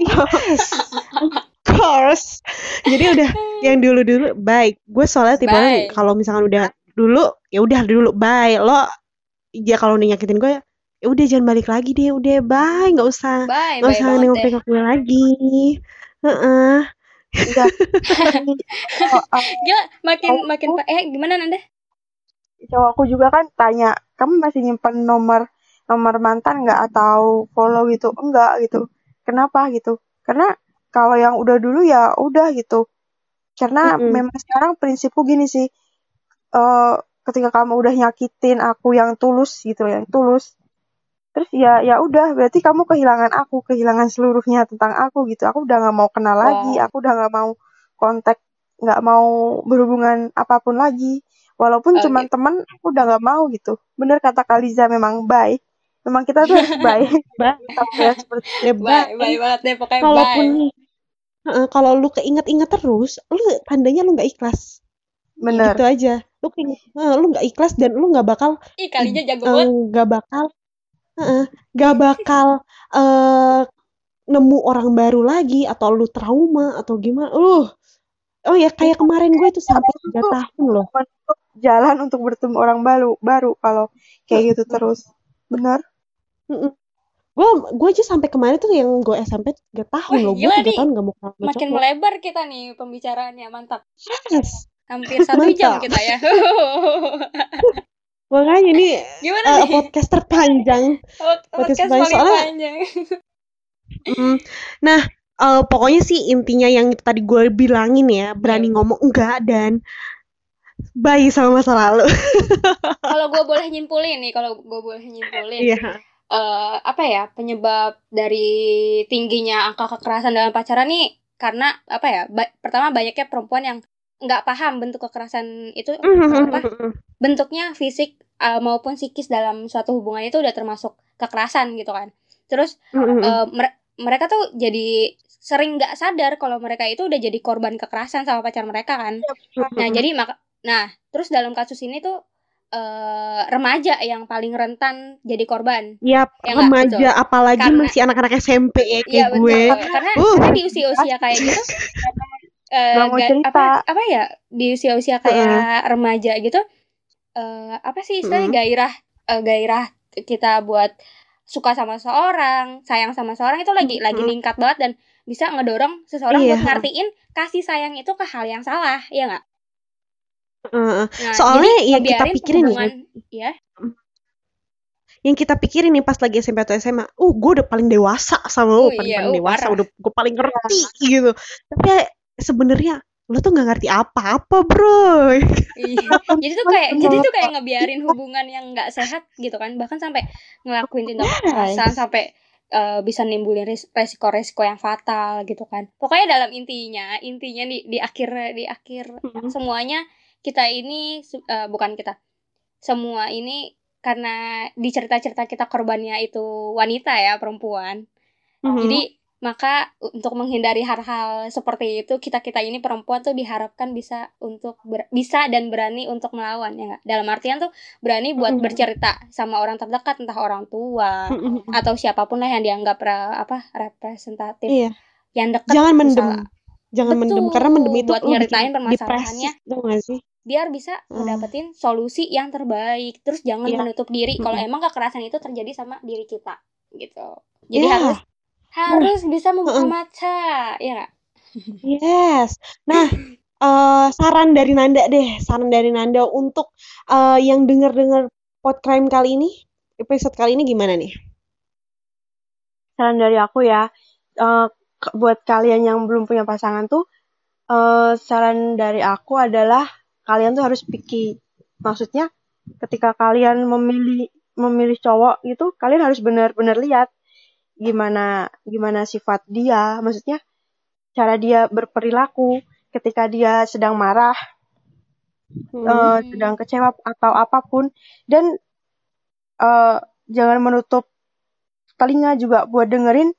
Yes, course. Jadi udah yang dulu-dulu baik. Gue soalnya tipe kalau misalkan udah dulu ya udah dulu bye. Lo ya kalau udah nyakitin gue ya udah jangan balik lagi deh. Udah bye, nggak usah nggak usah nengok nengok gue lagi. Heeh.
enggak oh, uh,
Gila, makin
Aku-
makin pa- eh gimana Nanda?
cowokku juga kan tanya kamu masih nyimpen nomor nomor mantan nggak atau follow gitu enggak gitu kenapa gitu karena kalau yang udah dulu ya udah gitu. Karena
Mm-mm.
memang sekarang prinsipku gini sih eh ketika kamu udah nyakitin aku yang tulus gitu yang tulus terus ya ya udah berarti kamu kehilangan aku kehilangan seluruhnya tentang aku gitu. Aku udah nggak mau kenal lagi
Wow.
aku udah nggak mau kontak nggak mau berhubungan apa pun lagi. Walaupun
Oh,
cuman teman aku udah nggak mau gitu. Bener kata Kaliza memang baik memang kita tuh harus baik
Bye.
sampai seperti
Ya
Bye,
bye.
bye banget deh pokoknya
Kalaupun heeh, kalau lu keinget-inget terus, lu tandanya lu nggak ikhlas.
bener
Gitu aja. Lu keinget, eh, lu nggak ikhlas dan lu nggak bakal
Ih, Kalija jago
eh,
banget.
nggak bakal heeh, nggak bakal eh nemu orang baru lagi atau lu trauma atau gimana uh oh ya kayak kemarin gue itu sampai tiga tahun loh
jalan untuk bertemu orang baru baru kalau kayak gitu terus bener
Mm-mm. gue gue aja sampai kemarin tuh yang gue SMP tiga tahun loh gue tiga tahun gak mau kenal
Makin
cowok.
melebar kita nih pembicaraannya, mantap.
yes
Hampir satu jam
Mantap.
kita ya.
makanya ini
Gimana nih?
podcast terpanjang
Pod-
podcast
Podcast
paling- soalnya-
panjang.
Mm. Nah, eh, pokoknya sih intinya yang tadi gue bilangin ya, berani
Iya.
ngomong enggak dan baik sama masa lalu.
Kalau gue boleh nyimpulin nih, kalau gue boleh nyimpulin,
Iya.
Eh, apa ya penyebab dari tingginya angka kekerasan dalam pacaran nih karena apa ya? ba- pertama banyaknya perempuan yang nggak paham bentuk kekerasan itu apa bentuknya fisik eh, maupun psikis dalam suatu hubungan itu udah termasuk kekerasan gitu kan. Terus eh, mere- mereka tuh jadi sering nggak sadar kalau mereka itu udah jadi korban kekerasan sama pacar mereka kan. Nah, jadi maka nah, terus dalam kasus ini tuh eh remaja yang paling rentan jadi korban.
Ya,
Ya
remaja
betul.
apalagi
Karena-
masih anak-anak SMP ya kayak
Iya betul.
gue.
Karena
Uh.
karena di usia-usia kayak gitu eh
Nggak mau
ga-
cerita.
apa apa ya di usia-usia kayak remaja gitu eh apa sih istilahnya gairah eh, gairah kita buat suka sama seorang, sayang sama seorang itu lagi lagi
Mm-mm.
meningkat banget dan bisa ngedorong seseorang
Iya.
buat ngertiin kasih sayang itu ke hal yang salah, ya nggak? Nah,
Soalnya yang kita pikirin nih,
ya,
yang kita pikirin nih pas lagi SMP atau SMA, uh gue udah paling dewasa sama lo,
Oh,
paling,
iya,
paling
uh,
dewasa,
parah.
udah gue paling ngerti gitu. Tapi sebenarnya lo tuh nggak ngerti apa-apa bro.
Iya. Jadi tuh kayak jadi tuh kayak ngebiarin hubungan yang nggak sehat gitu kan. Bahkan sampai ngelakuin tindak kekerasan sampai eh, bisa nimbulin resiko-resiko yang fatal gitu kan. Pokoknya dalam intinya, intinya di di akhir di akhir semuanya kita ini eh, bukan kita. Semua ini karena di cerita-cerita kita korbannya itu wanita ya, perempuan.
Mhm.
Jadi maka untuk menghindari hal-hal seperti itu kita kita ini perempuan tuh diharapkan bisa untuk ber- bisa dan berani untuk melawan ya nggak dalam artian tuh berani buat
Mhm.
bercerita sama orang terdekat entah orang tua
Mhm.
atau siapa pun lah yang dianggap re- apa representatif
Iya.
yang dekat
Jangan mendem.
misal-
Jangan mendem
Betul,
karena mendem itu
buat nyeritain permasalahannya.
depresi, gak sih?
Biar bisa
Hmm.
ngedapetin solusi yang terbaik terus jangan
Iya.
menutup diri kalau
Mhm.
emang kekerasan itu terjadi sama diri kita gitu jadi
Iya.
harus harus bisa membuka
Mm-mm.
mata ya nggak
Yes. Nah, eh, saran dari Nanda deh, saran dari Nanda untuk eh, yang denger-denger pot crime kali ini, episode kali ini gimana nih?
saran dari aku ya eh, ke- buat kalian yang belum punya pasangan tuh eh, saran dari aku adalah kalian tuh harus picky maksudnya ketika kalian memilih memilih cowok gitu kalian harus benar-benar lihat gimana gimana sifat dia maksudnya cara dia berperilaku ketika dia sedang marah
Hmm.
eh, sedang kecewa atau apa pun dan eh, jangan menutup telinga juga buat dengerin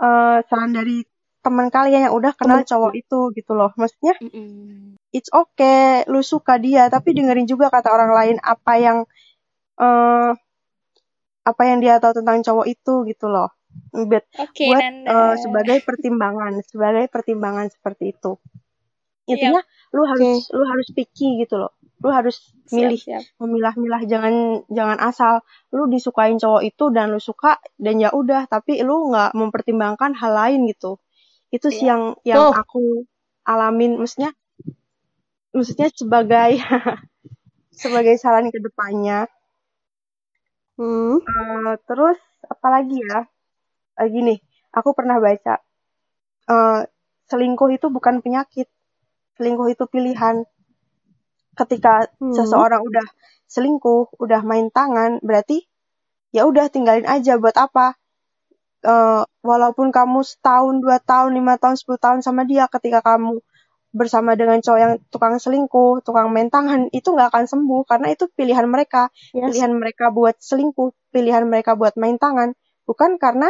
uh, saran dari teman kalian yang udah kenal cowok itu gitu loh maksudnya
Mm-mm.
It's okay lu suka dia. Tapi dengerin juga kata orang lain apa yang uh, apa yang dia tahu tentang cowok itu gitu loh. Buat
Oke,
buat
Nanda.
uh, sebagai pertimbangan sebagai pertimbangan seperti itu. Intinya lu harus lu harus picky gitu loh. Lu harus
Siap,
milih
siap.
memilah-milah. Jangan jangan asal lu disukain cowok itu dan lu suka dan ya udah. Tapi lu nggak mempertimbangkan hal lain gitu. Itu sih
Iya.
yang yang
Tuh.
aku alamin. Maksudnya maksudnya sebagai sebagai saran ke depannya
Hmm.
Eh, terus apalagi ya Eh, gini aku pernah baca eh, selingkuh itu bukan penyakit selingkuh itu pilihan ketika
Hmm.
seseorang udah selingkuh udah main tangan berarti ya udah tinggalin aja buat apa Eh, walaupun kamu setahun dua tahun lima tahun sepuluh tahun sama dia ketika kamu bersama dengan cowok yang tukang selingkuh tukang main tangan itu nggak akan sembuh karena itu pilihan mereka
Yes.
pilihan mereka buat selingkuh, pilihan mereka buat main tangan, bukan karena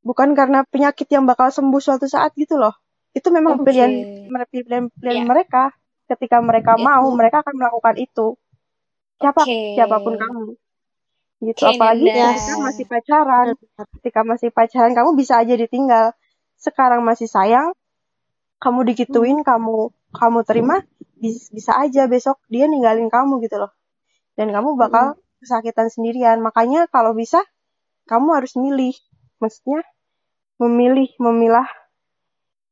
bukan karena penyakit yang bakal sembuh suatu saat gitu loh. Itu memang
Oke.
pilihan mere- pilihan, pilihan
Iya.
mereka. Ketika mereka
Iya.
mau, mereka akan melakukan itu. Siapa
Oke.
siapa pun kamu. Gitu.
Oke,
Apalagi
Nanda.
ketika masih pacaran. Ketika masih pacaran kamu bisa aja ditinggal. Sekarang masih sayang, kamu digituin, kamu kamu terima, bis- bisa aja besok dia ninggalin kamu gitu loh. Dan kamu bakal kesakitan sendirian. Makanya kalau bisa kamu harus milih. Maksudnya memilih, memilah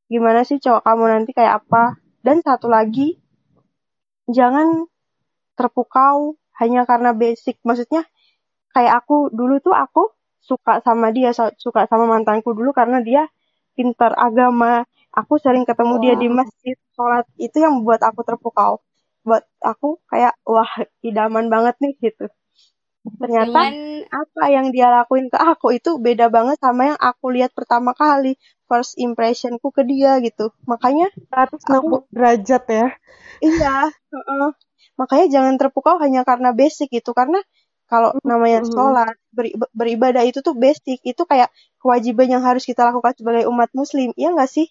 gimana sih cowok kamu nanti kayak apa. Dan satu lagi, jangan terpukau hanya karena basic. Maksudnya kayak aku dulu tuh aku suka sama dia, suka sama mantanku dulu karena dia pintar agama. Aku sering ketemu dia di masjid, sholat. Itu yang membuat aku terpukau. Buat aku kayak, wah idaman banget nih gitu. Ternyata
Cuman
apa yang dia lakuin ke aku itu beda banget sama yang aku lihat pertama kali. First impressionku ke dia gitu. Makanya
160 derajat ya.
Iya, heeh. Makanya jangan terpukau hanya karena basic gitu. Karena kalau namanya
Mhm.
sholat, beri- beribadah itu tuh basic. Itu kayak kewajiban yang harus kita lakukan sebagai umat muslim. Iya nggak sih?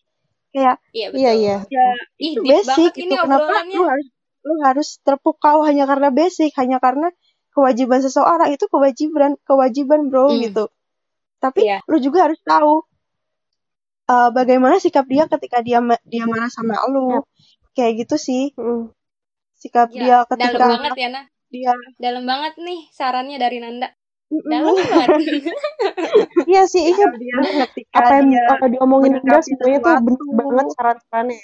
Kayak,
iya betul.
Iya, iya.
ya
Ih,
itu basic gitu.
ini
Kenapa
obrolannya.
lu harus lu harus terpukau hanya karena basic, hanya karena kewajiban seseorang itu kewajiban kewajiban bro
Hmm.
gitu. Tapi
Iya.
lu juga harus tahu eh, bagaimana sikap dia ketika dia ma- dia marah sama lu. Kayak gitu sih
Mm.
sikap
Ya,
dia
dalam
ketika
banget ya, Nah.
dia
Dalam banget nih sarannya dari Nanda. Dalam.
Iya sih, iya. Apa yang
dia
uh, diomongin Nanda
menyikapi
semuanya tuh bener
sesuatu.
banget saran-sarannya.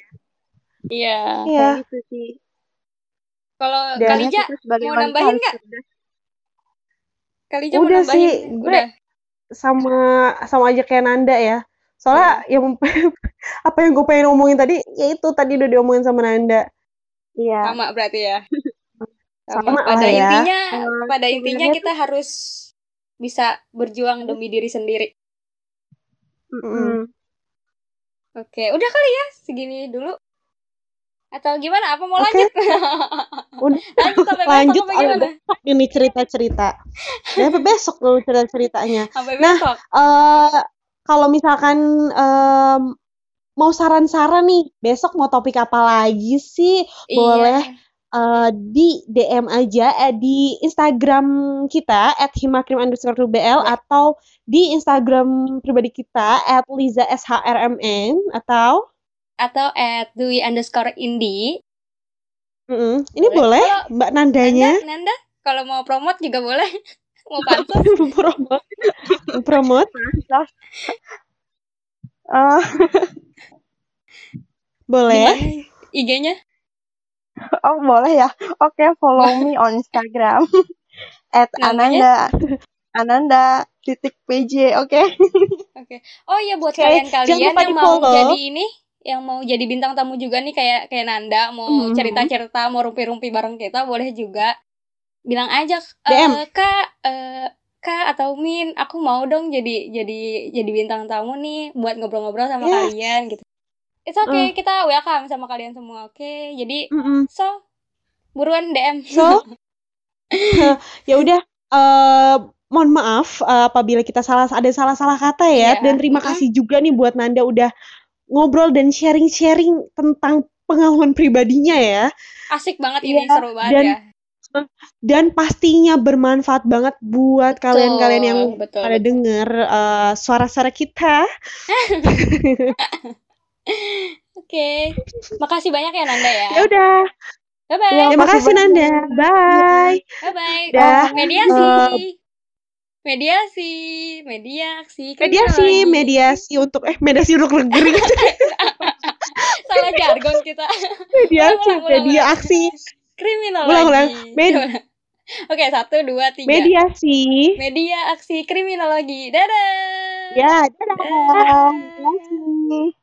Iya.
Iya.
gitu sih.
Kalau Kalija mau nambahin nggak? Kalija mau
Udah
nambahin?
sih, gue
Udah.
sama sama aja kayak Nanda ya. Soalnya yang apa yang gue pengen ngomongin tadi, ya itu tadi udah diomongin sama Nanda.
Iya.
Sama berarti ya.
Sama
Pada
lah ya.
intinya, pada intinya kita harus bisa berjuang demi diri sendiri.
Mm-mm.
Oke, udah kali ya segini dulu. Atau gimana? Apa mau
Oke.
lanjut?
Udah
lanjut sampai
lanjut
besok apa
besok ini cerita-cerita. Sampai besok dulu cerita-ceritanya.
Sampai
Nah,
besok.
eh kalau misalkan em, mau saran-saran nih, besok mau topik apa lagi sih? Boleh
Iya.
Eh, di DM aja eh, di Instagram kita @himakrim underscore bl
Ya.
atau di Instagram pribadi kita @liza shrmn atau
Atau at Dwi underscore Indi.
Mm-mm. ini boleh,
Boleh.
Mbak Nandanya
Nanda, Nanda, kalau mau promote juga boleh. mau pansos.
promote promote
Eh,
boleh
IG-nya?
Oh boleh ya. Oke, follow me on Instagram at? Ananda Ananda titik PJ. Oke.
Oke. Oh iya buat kalian-kalian yang mau jadi ini, yang mau jadi bintang tamu juga nih kayak kayak Nanda, mau
Mhm.
cerita-cerita, mau rumpi-rumpi bareng kita, boleh juga bilang aja eh,
DM.
Kak, eh, Kak atau Min, aku mau dong jadi jadi jadi bintang tamu nih buat ngobrol-ngobrol sama
Yes.
kalian gitu. It's okay, kita welcome sama kalian semua. Oke. Jadi
Mm-mm.
so buruan DM.
So, ya udah eh mohon maaf uh, apabila kita salah ada salah-salah kata ya
Iya,
dan terima kasih juga nih buat Nanda udah ngobrol dan sharing-sharing tentang pengalaman pribadinya ya
Asik banget ini
Iya,
seru banget
dan
ya.
dan pastinya bermanfaat banget buat kalian-kalian yang
betul,
pada
betul.
denger uh, suara-suara kita.
Oke. Makasih banyak ya Nanda ya.
Ya udah,
Bye bye.
Ya,
terima
makasih
kasih Nanda. Bye.
Bye bye.
Dah.
mediasi. mediasi, mediasi.
Mediasi,
Kriminologi.
mediasi untuk eh mediasi untuk negeri.
Salah jargon kita.
mediasi,
Ulang, ulang,
media
ulang.
aksi.
Kriminologi.
Ulang, ulang. Med-.
Oke, satu, dua, tiga.
Mediasi.
Media aksi kriminologi. Dadah.
Ya, dadah.
Dadah.
Terima kasih.